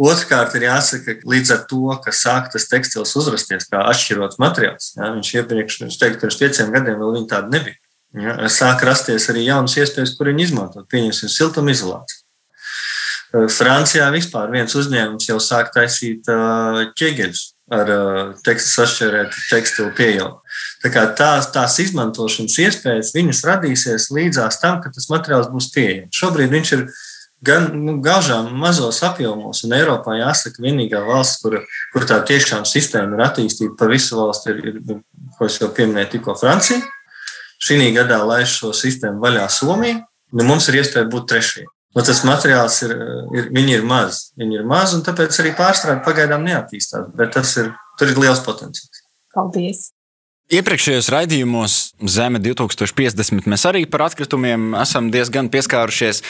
Otrkārt, ir jāsaka, ka līdz ar to, ka sāk tas tekstils uzrasties kā atšķirots materiāls, jā, viņš iepriekš, es teiktu, pirms pieciem gadiem vēl viņa tāda nebija. Jā, sāk rasties arī jaunas iespējas, kur viņu izmantot. Pieņemsim siltumizolāciju. Francijā vispār viens uzņēmums jau sāk taisīt ķieģeļus ar tekstu sašķērētu tekstilu pieejamu. Tā kā tās, tās izmantošanas iespējas viņas radīsies līdzās tam, ka tas materiāls būs pieejams. Šobrīd viņš ir gan nu, gaužām mazos apjomos, un Eiropā jāsaka, vienīgā valsts, kur, kur tā tiešām sistēma ir attīstīta pa visu valsti, ir, ir ko es jau pieminēju, tikko Francija. Šī gadā laiž šo sistēmu vaļā Somija. Nu, mums ir iespēja būt trešajai. Nu, tas materiāls ir, ir, viņi ir maz. Viņi ir maz, un tāpēc arī pārstrāde pagaidām neattīstās. Bet tas ir, tur ir liels potenciāls. Paldies! Iepriekšējos raidījumos Zeme 2050 mēs arī par atkritumiem esam diezgan pieskārušies.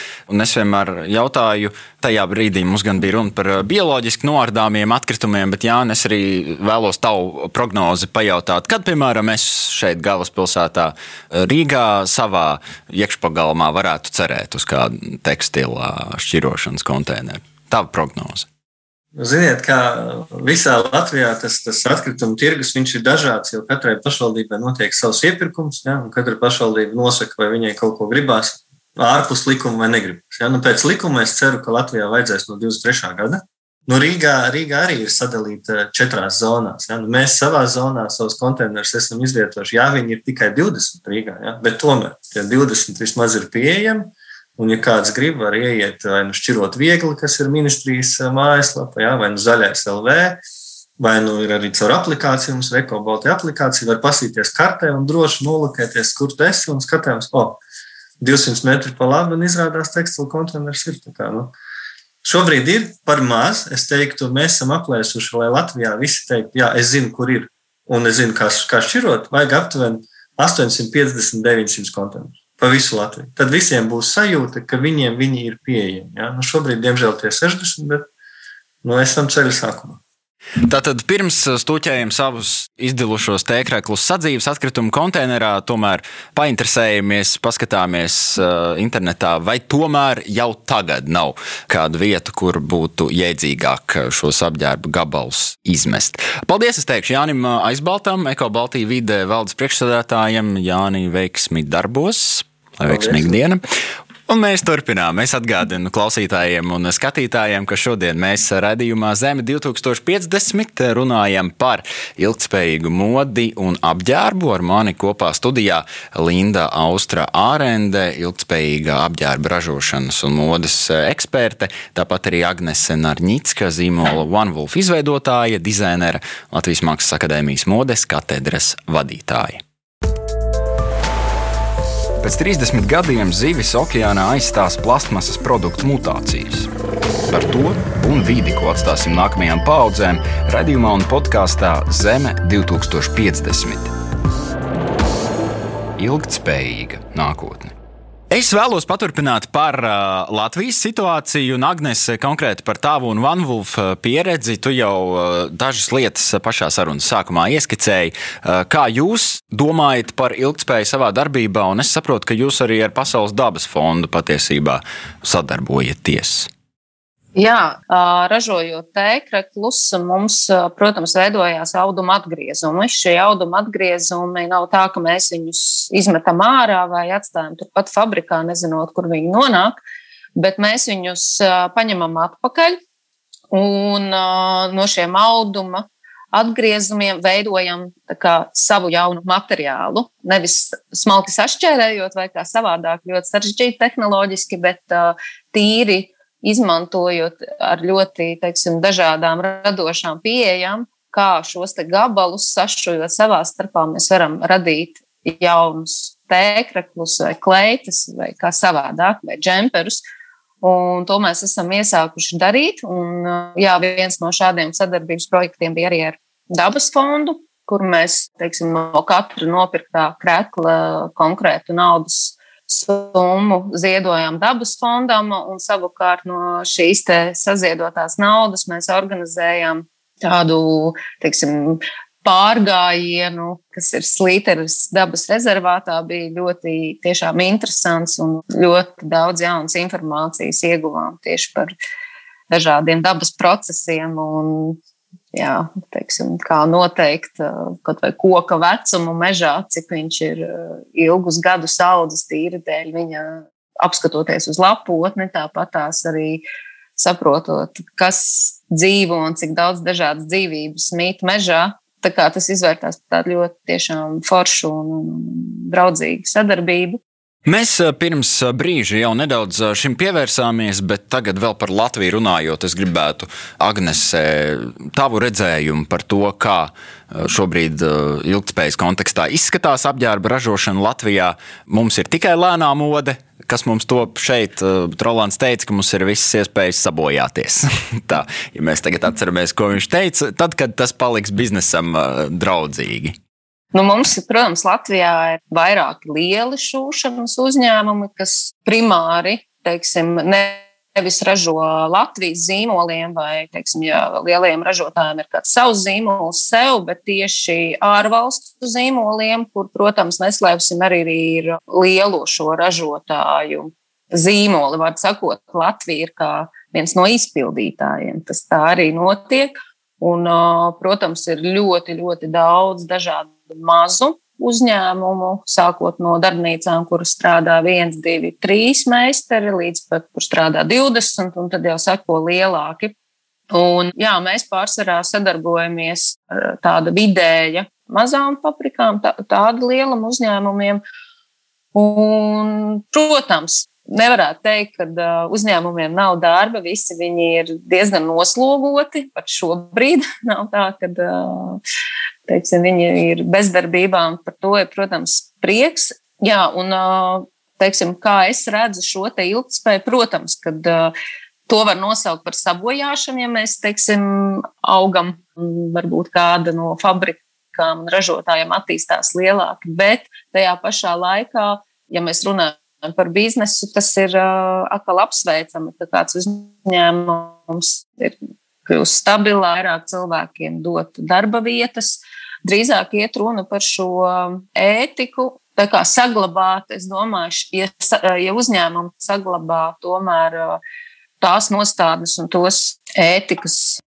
Es vienmēr jautāju, tajā brīdī mums gan bija runa par bioloģiski noārdāmiem atkritumiem, bet Jā, es arī vēlos tavu prognozi pajautāt, kad, piemēram, es šeit galvaspilsētā Rīgā savā iekšpagalmā varētu cerēt uz kādu tekstila šķirošanas konteineru. Tava prognoze. Ziniet, kā visā Latvijā tas, tas atkritumu tirgus ir dažāds, jo katrai pašvaldībai notiek savs iepirkums, ja, un katra pašvaldība nosaka, vai viņai kaut ko gribās ārpus likuma vai negribas. Ja. Nu, pēc likuma es ceru, ka Latvijā vajadzēs no 23. gada. Nu, Rīgā, Rīgā arī ir sadalīta četrās zonās. Ja. Nu, mēs savā zonā savus konteinerus esam izvietojuši. Jā, viņi ir tikai 20 Rīgā, ja, bet tomēr tie 20 vismaz ir pieejami. Un, ja kāds grib, var ieiet vai nu šķirot viegli, kas ir ministrijas mājaslapā, ja, vai nu zaļais LV, vai nu ir arī caur aplikāciju, mums ir ekobalti aplikācija, var pasīties kartē un droši nolakēties, kur tu esi un skatījums, o, oh, 200 metri pa labi un izrādās tekstilu konteiners ir. Kā, nu. Šobrīd ir par maz. Es teiktu, mēs esam aplēsuši, lai Latvijā visi teiktu, jā, es zinu, kur ir un es zinu, kā, kā šķirot, vajag aptuveni 850, 900 konteinerus pa visu Latviju. Tad visiem būs sajūta, ka viņiem viņi ir pieejami. Ja? Nu, šobrīd, diemžēl, tie 60, bet nu, esam ceļa sākumā. Tātad pirms stūķējam savus izdilušos tēkļus sadzīves atkritumu konteinerā, tomēr painteresējamies, paskatāmies uh, internetā, vai tomēr jau tagad nav kāda vieta, kur būtu jēdzīgāk šos apģērba gabalus izmest. Paldies, es teikšu Jānim Aizbaltam, Eko Baltijas vidē valdes priekšsēdētājiem, Jāni veiksmi darbos. Lai veiksmīga diena. Un mēs turpinām. Es atgādinu klausītājiem un skatītājiem, ka šodien mēs redzējumā Zeme 2050 runājam par ilgspējīgu modi un apģērbu. Ar mani kopā studijā Linda Austra Ārende, ilgspējīga apģērba ražošanas un modes eksperte, tāpat arī Agnese Narņicka, zīmola One Wolf izveidotāja, dizainera, Latvijas Mākslas akadēmijas modes katedras vadītāja. Pēc 30 gadiem zivis okeānā aizstās plasmasas produktu mutācijas. Par to un vidi, ko atstāsim nākamajām paudzēm, radījumā un podkāstā Zeme 2050. Ilgtspējīga nākotne. Es vēlos paturpināt par uh, Latvijas situāciju, un Agnēs, konkrēti par tavu un Vanvulfu uh, pieredzi. Tu jau uh, dažas lietas pašā sarunas sākumā ieskicēji. Uh, kā jūs domājat par ilgspēju savā darbībā, un es saprotu, ka jūs arī ar Pasaules dabas fondu patiesībā sadarbojaties. Jā, ražojot tēkļus, mums, protams, veidojās auduma atgriezumi. Šie auduma atgriezumi nav tā, ka mēs viņus izmetam ārā vai atstājam turpat fabrikā, nezinot, kur viņi nonāk, bet mēs viņus paņemam atpakaļ un no šiem auduma atgriezumiem veidojam kā, savu jaunu materiālu. Nevis smalki sašķērējot vai kā savādāk, ļoti sarežģīti tehnoloģiski, bet tīri izmantojot ar ļoti teiksim, dažādām radošām pieejām, kā šos gabalus sašujot savā starpā, mēs varam radīt jaunus tēkļus, vai kleitas, vai kā savādāk, vai džemperus. Un to mēs esam iesākuši darīt. Un, jā, viens no šādiem sadarbības projektiem bija arī ar dabas fondu, kur mēs teiksim, no katra nopirktā krēkla konkrētu naudas summu ziedojām dabas fondam, un savukārt no šīs saziedotās naudas mēs organizējām tādu, teiksim, pārgājienu, kas ir Slīteres dabas rezervātā, bija ļoti tiešām interesants un ļoti daudz jaunas informācijas ieguvām tieši par dažādiem dabas procesiem un jā, teiksim, kā noteikt kaut vai koka vecumu mežā, cik viņš ir ilgus gadus audzis tīri dēļ viņa apskatoties uz lapotni, tāpat tās arī saprotot, kas dzīvo un cik daudz dažādas dzīvības mīt mežā. Tā kā tas izvērtās par tādu ļoti foršu un draudzīgu sadarbību. Mēs eh, pirms eh, brīža jau nedaudz eh, šim pievērsāmies, bet tagad vēl par Latviju runājot, es gribētu, Agnese, tavu redzējumu par to, kā šobrīd ilgspējas kontekstā izskatās apģērba ražošana Latvijā. Mums ir tikai lēnā mode, kas mums top šeit. Rolands teica, ka mums ir visas iespējas sabojāties. [laughs] Tā, ja mēs tagad atceramies, ko viņš teica, tad, kad tas paliks biznesam draudzīgi. Nu, mums, protams, Latvijā ir vairāki lieli šūšanas uzņēmumi, kas primāri, teiksim, nevis ražo Latvijas zīmoliem, vai, teiksim, ja lielajiem ražotājiem ir kāds savs zīmols sev, bet tieši ārvalstu zīmoliem, kur, protams, neslēpsim, arī ir lielo šo ražotāju zīmoli. Var sakot, Latvija ir kā viens no izpildītājiem. Tas tā arī notiek. Un, protams, ir ļoti, ļoti daudz dažādu mazu uzņēmumu, sākot no darbnīcām, kuras strādā viens, divi, trīs meistari, līdz pat, kur strādā 20, un tad jau seko lielāki. Un, jā, mēs pārsvarā sadarbojamies ar tādu vidēja mazām paprikām, tā, tādu lielumu uzņēmumiem. Un, protams, nevarētu teikt, ka uzņēmumiem nav darba. Visi viņi ir diezgan noslogoti. Pat šobrīd [laughs] nav tā, ka teiksim, viņi ir bezdarbībā. Par to ir, protams, prieks. Jā, un teiksim, kā es redzu šo te ilgspēju, protams, kad to var nosaukt par sabojāšanu, ja mēs, teiksim, augam, varbūt kāda no fabrikām un ražotājiem attīstās lielāki, bet tajā pašā laikā, ja mēs runājam par biznesu, tas ir atkal apsveicami, ka kāds uzņēmums ir kļūst stabilāk, vairāk cilvēkiem dot darba vietas. Drīzāk iet runa par šo ētiku, tā kā saglabāt, es domāju, ja, ja uzņēmumi saglabā tomēr tās nostādnes un tos ētikas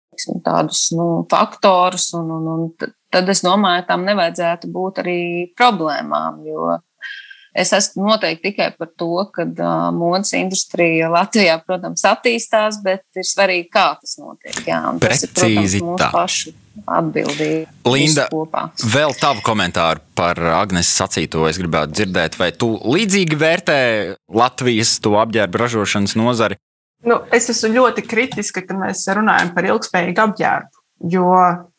tādus nu, faktorus, un, un, un tad es domāju, tam nevajadzētu būt arī problēmām, jo Es esmu noteikti tikai par to, ka uh, modes industrija Latvijā, protams, attīstās, bet ir svarīgi, kā tas notiek. Jā, tas ir protams, mūsu tā. pašu atbildība. Linda, vēl tavu komentāru par Agnēs sacīto es gribētu dzirdēt. Vai tu līdzīgi vērtē Latvijas to apģērbu ražošanas nozari? Nu, es esmu ļoti kritiska, kad mēs runājam par ilgspējīgu apģērbu, jo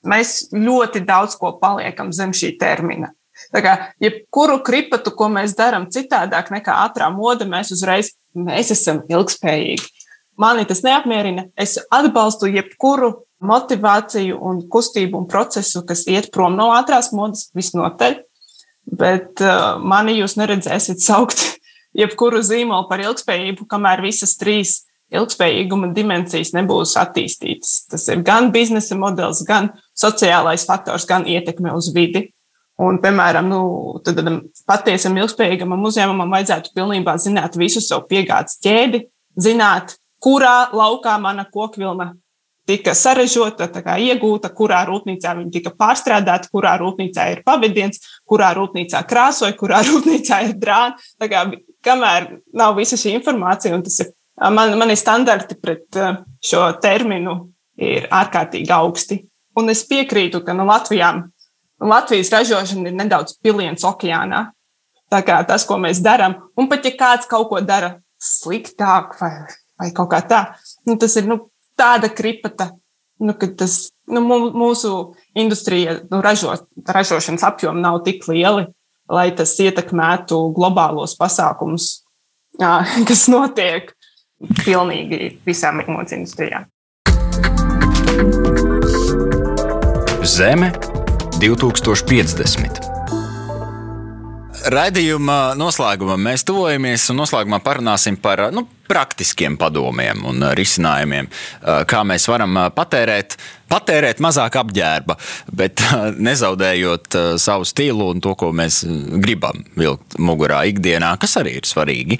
mēs ļoti daudz ko paliekam zem šī termina. Tā kā jebkuru kripatu, ko mēs darām citādāk nekā ātrā mode, mēs uzreiz mēs esam ilgspējīgi. Mani tas neapmierina. Es atbalstu jebkuru motivāciju un kustību un procesu, kas iet prom no ātrās modes, visnotaļ. Bet uh, mani jūs neredzēsiet saukt [laughs] jebkuru zīmolu par ilgspējību, kamēr visas trīs ilgspējīguma dimensijas nebūs attīstītas. Tas ir gan biznesa modelis, gan sociālais faktors, gan ietekme uz vidi. Un, piemēram, nu, tādam patiesam ilgspējīgam uzņēmumam vajadzētu pilnībā zināt visu savu piegādes ķēdi, zināt, kurā laukā mana kokvilna tika sarežota, iegūta, kurā rūpnīcā viņa tika pārstrādāta, kurā rūpnīcā ir pavadiens, kurā rūpnīcā krāsoja, kurā [laughs] rūpnīcā ir drāna. Kā, kamēr nav visa šī informācija, un tas ir man, mani standarti pret šo terminu ir ārkārtīgi augsti. Un es piekrītu, ka no nu, Latvijām Latvijas ražošana ir nedaudz piliens okeānā. Tā kā tas, ko mēs darām, un pat ja kāds kaut ko dara sliktāk vai, vai kaut kā tā, nu, tas ir nu, tāda kripata, nu, ka tas nu, mūsu industrija, nu, ražo, ražošanas apjomi nav tik lieli, lai tas ietekmētu globālos pasākumus, [laughs] kas notiek pilnīgi visām modes industrijām. Zeme 2050. Raidījuma noslēgumā mēs tuvojamies un noslēgumā parunāsim par nu, praktiskiem padomiem un risinājumiem, kā mēs varam patērēt, patērēt mazāk apģērba, bet nezaudējot savu stilu un to, ko mēs gribam vilkt mugurā ikdienā, kas arī ir svarīgi.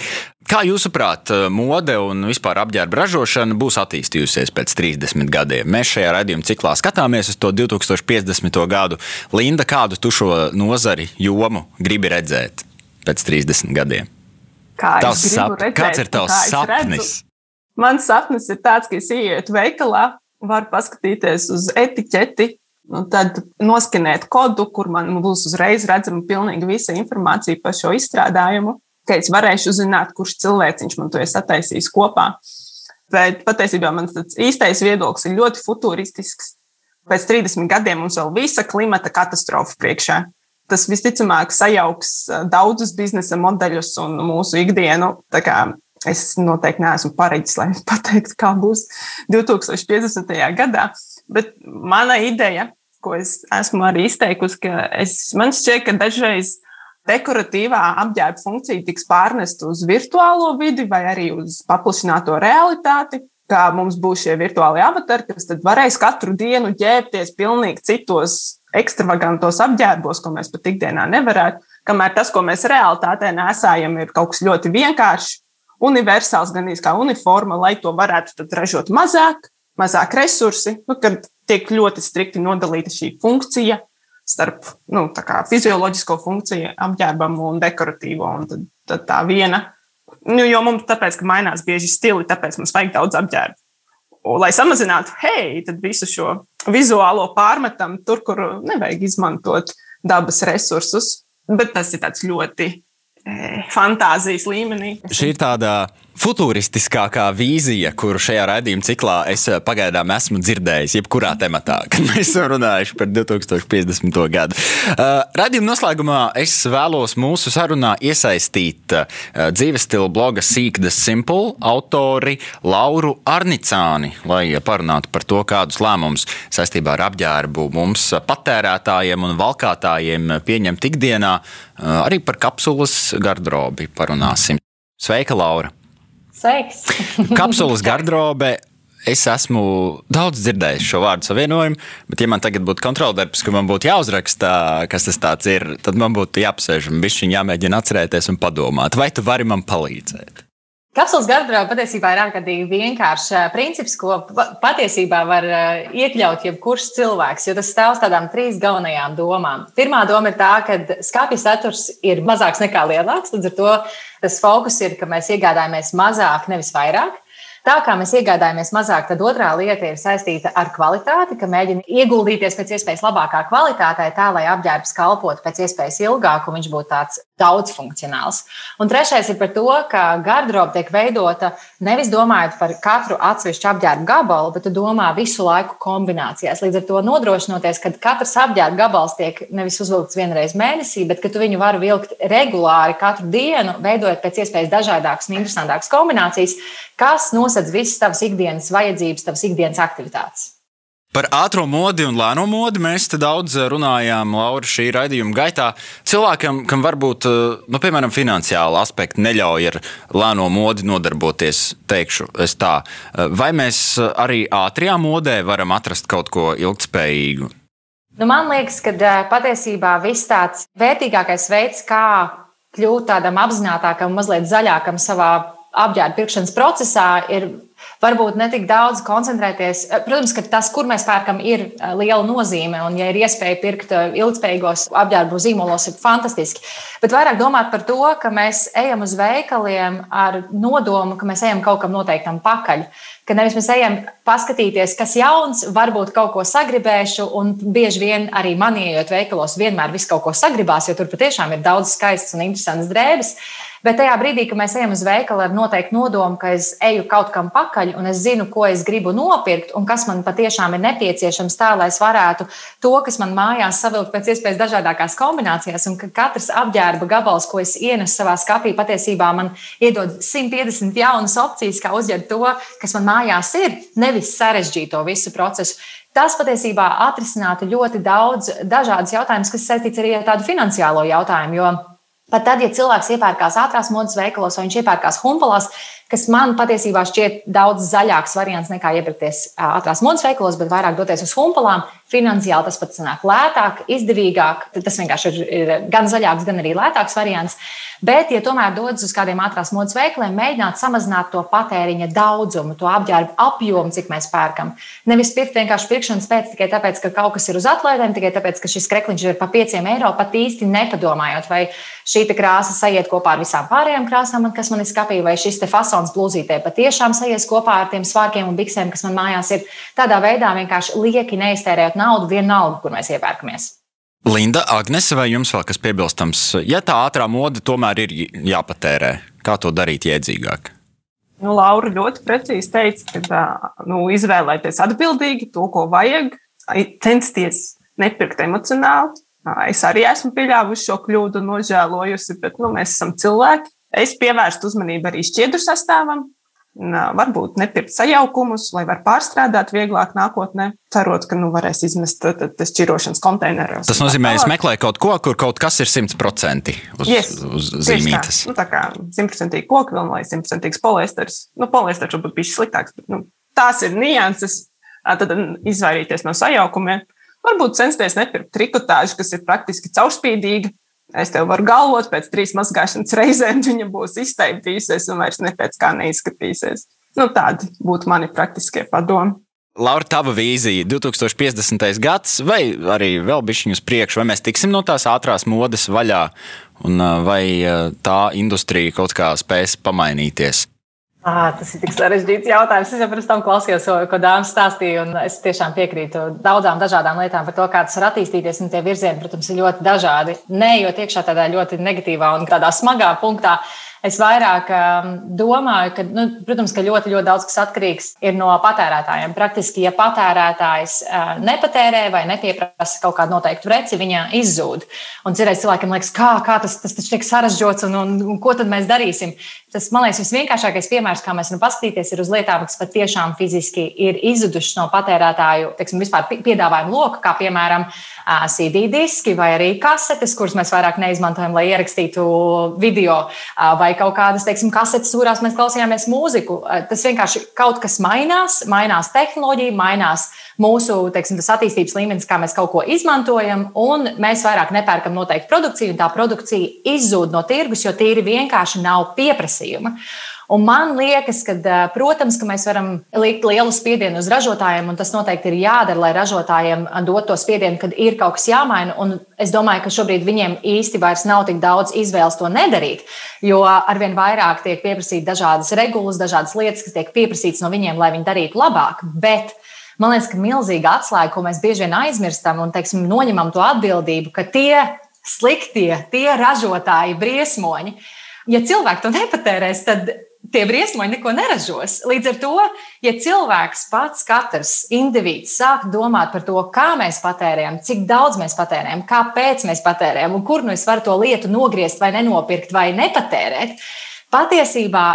Kā jūsuprāt, mode un vispār apģērba ražošana būs attīstījusies pēc 30 gadiem? Mēs šajā raidījuma ciklā skatāmies uz to 2050. gadu. Linda, kādu tu šo nozari jomu gribi redzēt pēc 30 gadiem? Kā tavs sap... redzēt, Kāds ir tavs sapnis? Mans sapnis ir tāds, ka es ieietu veikalā, varu paskatīties uz etiķeti, un tad noskanēt kodu, kur man būs uzreiz redzama pilnīgi visa informācija par šo izstrādājumu ka es varēšu uzzināt, kurš cilvēks man to ir sataisījis kopā. Bet patiesībā mans īstais viedoklis ir ļoti futuristisks. Pēc 30 gadiem mums vēl visa klimata katastrofa priekšā. Tas visticamāk sajauks daudzus biznesa modeļus un mūsu ikdienu. Es noteikti neesmu pareģis, lai [laughs] pateiktu, kā būs 2050. gadā. Bet mana ideja, ko es esmu arī izteikusi, ka es, man šķiet, ka dažreiz dekoratīvā apģērba funkcija tiks pārnesta uz virtuālo vidi vai arī uz paplašināto realitāti. Kā mums būs šie virtuālie avatari, kas tad varēs katru dienu ģērbties pilnīgi citos ekstravagantos apģērbos, ko mēs pat ikdienā nevarētu. Kamēr tas, ko mēs realitātē nesājam, ir kaut kas ļoti vienkāršs, universāls, gan kā uniforma, lai to varētu ražot mazāk, mazāk resursi, nu, kad tiek ļoti strikti nodalīta šī funkcija starp nu, fizioloģisko funkciju, apģērbam un dekoratīvo. Un tad, tad tā viena, nu, jo mums tāpēc, ka mainās bieži stili, tāpēc mums vajag daudz apģērbu. Lai samazinātu, hei, tad visu šo vizuālo pārmetam tur, kur nevajag izmantot dabas resursus. Bet tas ir ļoti fantāzijas līmenī. Šī ir tāda futūristiskākā vīzija, kuru šajā raidījuma ciklā es eh, pagaidām esmu dzirdējis, jebkurā tematā, [laughs] kad mēs esam runājuši par 2050. gadu. Uh, raidījuma noslēgumā es vēlos mūsu sarunā iesaistīt uh, dzīves stila bloga the Simple autori Lauru Arnicāni, lai parunātu par to, kādus lēmumus saistībā ar apģērbu mums patērētājiem un valkātājiem pieņemt ikdienā, arī par kapsulas garderobi parunāsim. Sveika, Laura! Sveiks! [laughs] Kapsulas garderobe. Es esmu daudz dzirdējis šo vārdu savienojumu, bet, ja man tagad būtu kontroldarbs, ka man būtu jāuzraksta, kas tas ir, tad man būtu jāapsēž un bišķiņ jāmēģina atcerēties un padomāt, vai tu vari man palīdzēt. Kapsulas garderobe patiesībā ir ārkārtīgi vienkāršs princips, ko patiesībā var iekļaut jebkurš cilvēks, jo tas stāv uz tādām trīs galvenajām domām. Pirmā doma ir tā, ka skāpja saturs ir mazāks nekā lielāks, līdz ar to tas fokus ir, ka mēs iegādājamies mazāk, nevis vairāk. Tā kā mēs iegādājamies mazāk, tad otrā lieta ir saistīta ar kvalitāti, ka mēģina ieguldīties pēc iespējas labākā kvalitātē, tā lai apģērbs kalpotu pēc iespējas ilgāk un viņš būtu tāds daudzfunkcionāls. Un trešais ir par to, ka garderoba tiek veidota nevis domājot par katru atsevišķu apģērbu gabalu, bet domā visu laiku kombinācijās. Līdz ar to nodrošinoties, ka katrs apģērba gabals tiek nevis uzvilkts vienreiz mēnesī, bet ka tu viņu vari vilkt regulāri katru dienu, veidojot pēc iespējas dažādākas un interesantākas kombinācijas, kas nosedz visas tavas ikdienas vajadzības, tavas ikdienas aktivitātes. Par ātrā modi un lēno modi mēs daudz runājām, Laura, šī raidījuma gaitā. Cilvēkam, kam varbūt, nu, piemēram, finansiāli aspekti neļauj ar lēno modi nodarboties, teikšu es tā. Vai mēs arī ātrajā modē varam atrast kaut ko ilgspējīgu? Nu, man liekas, ka patiesībā viss tāds vērtīgākais veids, kā kļūt tādam apzinātākam, mazliet zaļākam savā apģērba pirkšanas procesā, ir varbūt ne tik daudz koncentrēties. Eh, protams, ka tas, kur mēs pērkam, ir eh, liela nozīme. Un, ja ir iespēja pirkt eh, ilgspējīgos apģērbu zīmolos, ir fantastiski. Bet vairāk domāt par to, ka mēs ejam uz veikaliem ar nodomu, ka mēs ejam kaut kam noteiktam pakaļ. Ka nevis mēs ejam paskatīties, kas jauns, varbūt kaut ko sagribēšu, un bieži vien arī man ienākot veikalos, vienmēr viss kaut ko sagribās, jo tur patiešām ir daudz skaistas un interesantas drēbes. Bet tajā brīdī, kad mēs ejam uz veikalu ar noteiktu nodomu, ka es eju kaut kam pakaļ un es zinu, ko es gribu nopirkt un kas man patiešām ir nepieciešams tā, lai es varētu to, kas man mājās savilkt pēc iespējas dažādākās kombinācijās, un ka katrs apģērba gabals, ko es ienesu savā skapī, patiesībā man iedod 150 jaunas opcijas, kā uzģērbt to, kas man mājās ir, nevis sarežģīt to visu procesu. Tas patiesībā atrisinātu ļoti daudz dažādas jautājumus, kas saistīts arī ar tādu finansiālo jautājumu. Pat tad, ja cilvēks iepērkās ātrās modes veikalos vai viņš iepērkās humpalās, kas man patiesībā šķiet daudz zaļāks variants nekā iepirkties ātrās modes veikalos, bet vairāk doties uz humpalām, finansiāli tas pats sanāk lētāk, izdevīgāk. Tas vienkārši ir, ir gan zaļāks, gan arī lētāks variants. Bet, ja tomēr dodas uz kādiem ātrās modes veikaliem, mēģināt samazināt to patēriņa daudzumu, to apģērbu apjomu, cik mēs pērkam. Nevis pirkt vienkārši pirkšanas pēc tikai tāpēc, ka kaut kas ir uz atlaidēm, tikai tāpēc, ka šis krekliņš ir par 5 eiro, pat īsti nepadomājot, vai šī krāsa sajiet kopā ar visām pārējām krāsām, kas man ir skapī, vai šis fasons blūzītē patiešām sajies kopā ar tiem svārkiem un biksēm, kas man mājās ir. Tādā veidā vienkārši lieki neiztērējot naudu vienalga, kur mēs iepērkamies. Linda, Agnese, vai jums vēl kas piebilstams? Ja tā ātrā mode tomēr ir jāpatērē, kā to darīt jēdzīgāk? Nu, Laura ļoti precīzi teica, ka nu, izvēlēties atbildīgi to, ko vajag, censties nepirkt emocionāli. Es arī esmu pieļāvusi šo kļūdu, nožēlojusi, bet nu, mēs esam cilvēki. Es pievērstu uzmanību arī šķiedru sastāvam, varbūt nepirkt sajaukumus, lai var pārstrādāt vieglāk nākotnē, cerot, ka nu, varēs izmest tas šķirošanas konteineros. Tas nozīmē, ka es meklēju kaut ko, kur kaut kas ir simtprocentīgi uz, yes, uz zīmītes. Nu, tā kā simtprocentīgi koku vilna vai simtprocentīgs poliesters. Nu, poliesters varbūt bija sliktāks, bet nu, tās ir nianses. Tad izvairīties no sajaukumiem. Varbūt censties nepirkt trikotāžu, kas ir praktiski caurspīdīga, Es tev varu galvot, pēc trīs mazgāšanas reizēm viņa būs izteiktījusies un vairs ne pēc kā neizskatīsies. Nu, tādi būtu mani praktiskie padomi. Laura, tava vīzija 2050. gads, vai arī vēl bišķiņu uz priekšu, vai mēs tiksim no tās ātrās modes vaļā, un vai tā industrija kaut kā spēs pamainīties? À, tas ir tik sarežģīts jautājums. Es jau pirms tam klausījos, ko Dāmas stāstīja, un es tiešām piekrītu daudzām dažādām lietām par to, kā tas var attīstīties. Tie virzieni, protams, ir ļoti dažādi. Nē, jo iekšā tādā ļoti negatīvā un tādā smagā punktā. Es vairāk um, domāju, ka, nu, protams, ka ļoti, ļoti daudz kas atkarīgs ir no patērētājiem. Praktiski, ja patērētājs uh, nepatērē vai nepieprasa kaut kādu noteiktu preci, viņa izzūd. Un cerēs cilvēkiem liekas, kā, kā tas, tas taču tiek sarežģīts un, un, un ko tad mēs darīsim. Tas, man liekas, visvienkāršākais piemērs, kā mēs varam paskatīties, ir uz lietām, kas patiešām fiziski ir izzudušas no patērētāju teiksim, piedāvājuma loka, kā piemēram CD diski vai arī kasetes, kuras mēs vairāk neizmantojam, lai ierakstītu video, vai kaut kādas, teiksim, kasetes, kurās mēs klausījāmies mūziku. Tas vienkārši kaut kas mainās, mainās tehnoloģija, mainās mūsu teiksim, attīstības līmenis, kā mēs kaut ko izmantojam, un mēs vairāk nepērkam noteiktu produkciju, un tā produkcija izzūd no tirgus, jo tīri vienkārši nav pieprasījuma. Un man liekas, ka, protams, ka mēs varam likt lielu spiedienu uz ražotājiem, un tas noteikti ir jādara, lai ražotājiem dot to spiedienu, kad ir kaut kas jāmaina. Un es domāju, ka šobrīd viņiem īsti vairs nav tik daudz izvēles to nedarīt, jo arvien vairāk tiek pieprasīti dažādas regulas, dažādas lietas, kas tiek pieprasītas no viņiem, lai viņi darītu labāk. Bet man liekas, ka milzīga atslēga, ko mēs bieži vien aizmirstam un teiksim, noņemam to atbildību, ka tie sliktie, tie ražotāji, briesmoņi, ja cilvēki to nepatērēs, tad tie briesmoņi neko neražos. Līdz ar to, ja cilvēks pats, katrs indivīds sāk domāt par to, kā mēs patērējam, cik daudz mēs patērējam, kāpēc mēs patērējam un kur nu es varu to lietu nogriezt vai nenopirkt vai nepatērēt, patiesībā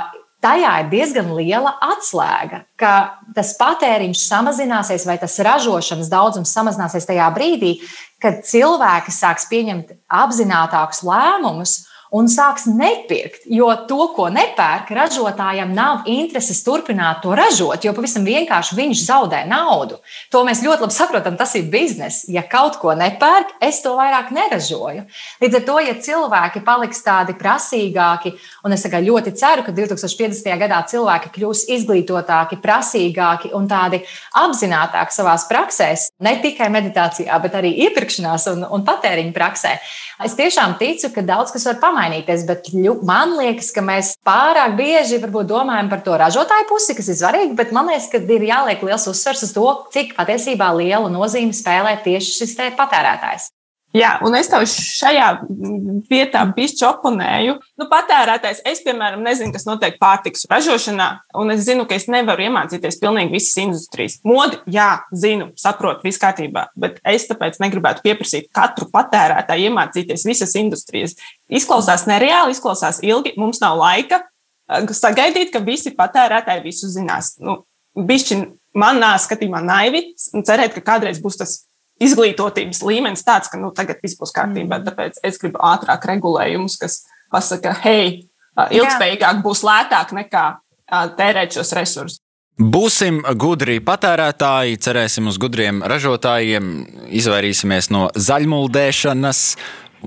tajā ir diezgan liela atslēga, ka tas patēriņš samazināsies vai tas ražošanas daudzums samazināsies tajā brīdī, kad cilvēki sāks pieņemt apzinātākus lēmumus un sāks nepirkt. Jo to, ko nepērk, ražotājam nav intereses turpināt to ražot, jo pavisam vienkārši viņš zaudē naudu. To mēs ļoti labi saprotam, tas ir bizness. Ja kaut ko nepērk, es to vairāk neražoju. Līdz ar to, ja cilvēki paliks tādi prasīgāki, un es ļoti ceru, ka 2050. gadā cilvēki kļūs izglītotāki, prasīgāki un tādi apzinātāki savā praksēs, ne tikai meditācijā, bet arī iepirkšanās un, un patēriņa praksē, es tiešām ticu, ka daudz kas var pamainīt pamainīties, bet man liekas, ka mēs pārāk bieži domājam par to ražotāju pusi, kas ir svarīgi, bet man liekas, ka ir jāliek liels uzsvers uz to, cik patiesībā lielu nozīmi spēlē tieši šis patērētājs. Jā, un es tev šajā vietā pišķi oponēju. Nu, patērētājs, es, piemēram, nezinu, kas notiek pārtiks ražošanā, un es zinu, ka es nevaru iemācīties pilnīgi visas industrijas. Modi, jā, zinu, saprotu, viss kārtībā, bet es tāpēc negribētu pieprasīt katru patērētāju iemācīties visas industrijas. Izklausās nereāli, izklausās ilgi, mums nav laika eh, sagaidīt, ka visi patērētāji visu zinās. Nu, Bišķi manā skatījumā naivi cerēt, ka kādreiz būs tas izglītotības līmenis tāds, ka nu, tagad viss būs kārtībā. Mm. Tāpēc es gribu ātrāk regulējumus, kas pasaka, hei, ilgspējīgāk būs lētāk nekā tērēt šos resursus. Būsim gudri patērētāji, cerēsim uz gudriem ražotājiem, izvairīsimies no zaļmuldēšanas,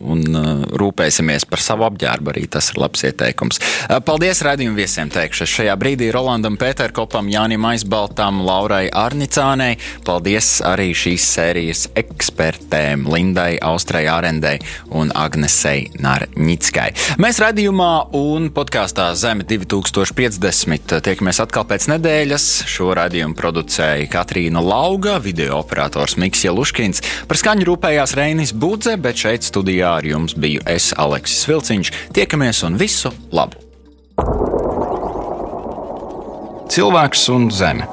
un uh, rūpēsimies par savu apģērbu. Arī tas ir labs ieteikums. Uh, paldies raidījumu viesiem teikšu. Šajā brīdī Rolandam Pēterkopam, Jānim Aizbaltam, Laurai Arnicānei. Paldies arī šīs sērijas ekspertēm Lindai, Austrai Ārendai un Agnesei Narņickai. Mēs raidījumā un podkāstā Zeme 2050 tiekamies atkal pēc nedēļas. Šo raidījumu producēja Katrīna Lauga, video operators Miks Jeluškins. Par skaņu rūpējās Reinis Budze, bet šeit studijā studijā ar jums biju es, Aleksis Vilciņš. Tiekamies un visu labu! Cilvēks un zeme.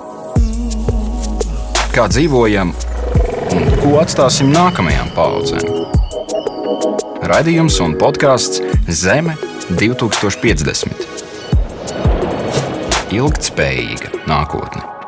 Kā dzīvojam un ko atstāsim nākamajām paudzēm? Radījums un podkāsts Zeme 2050. Ilgtspējīga nākotne.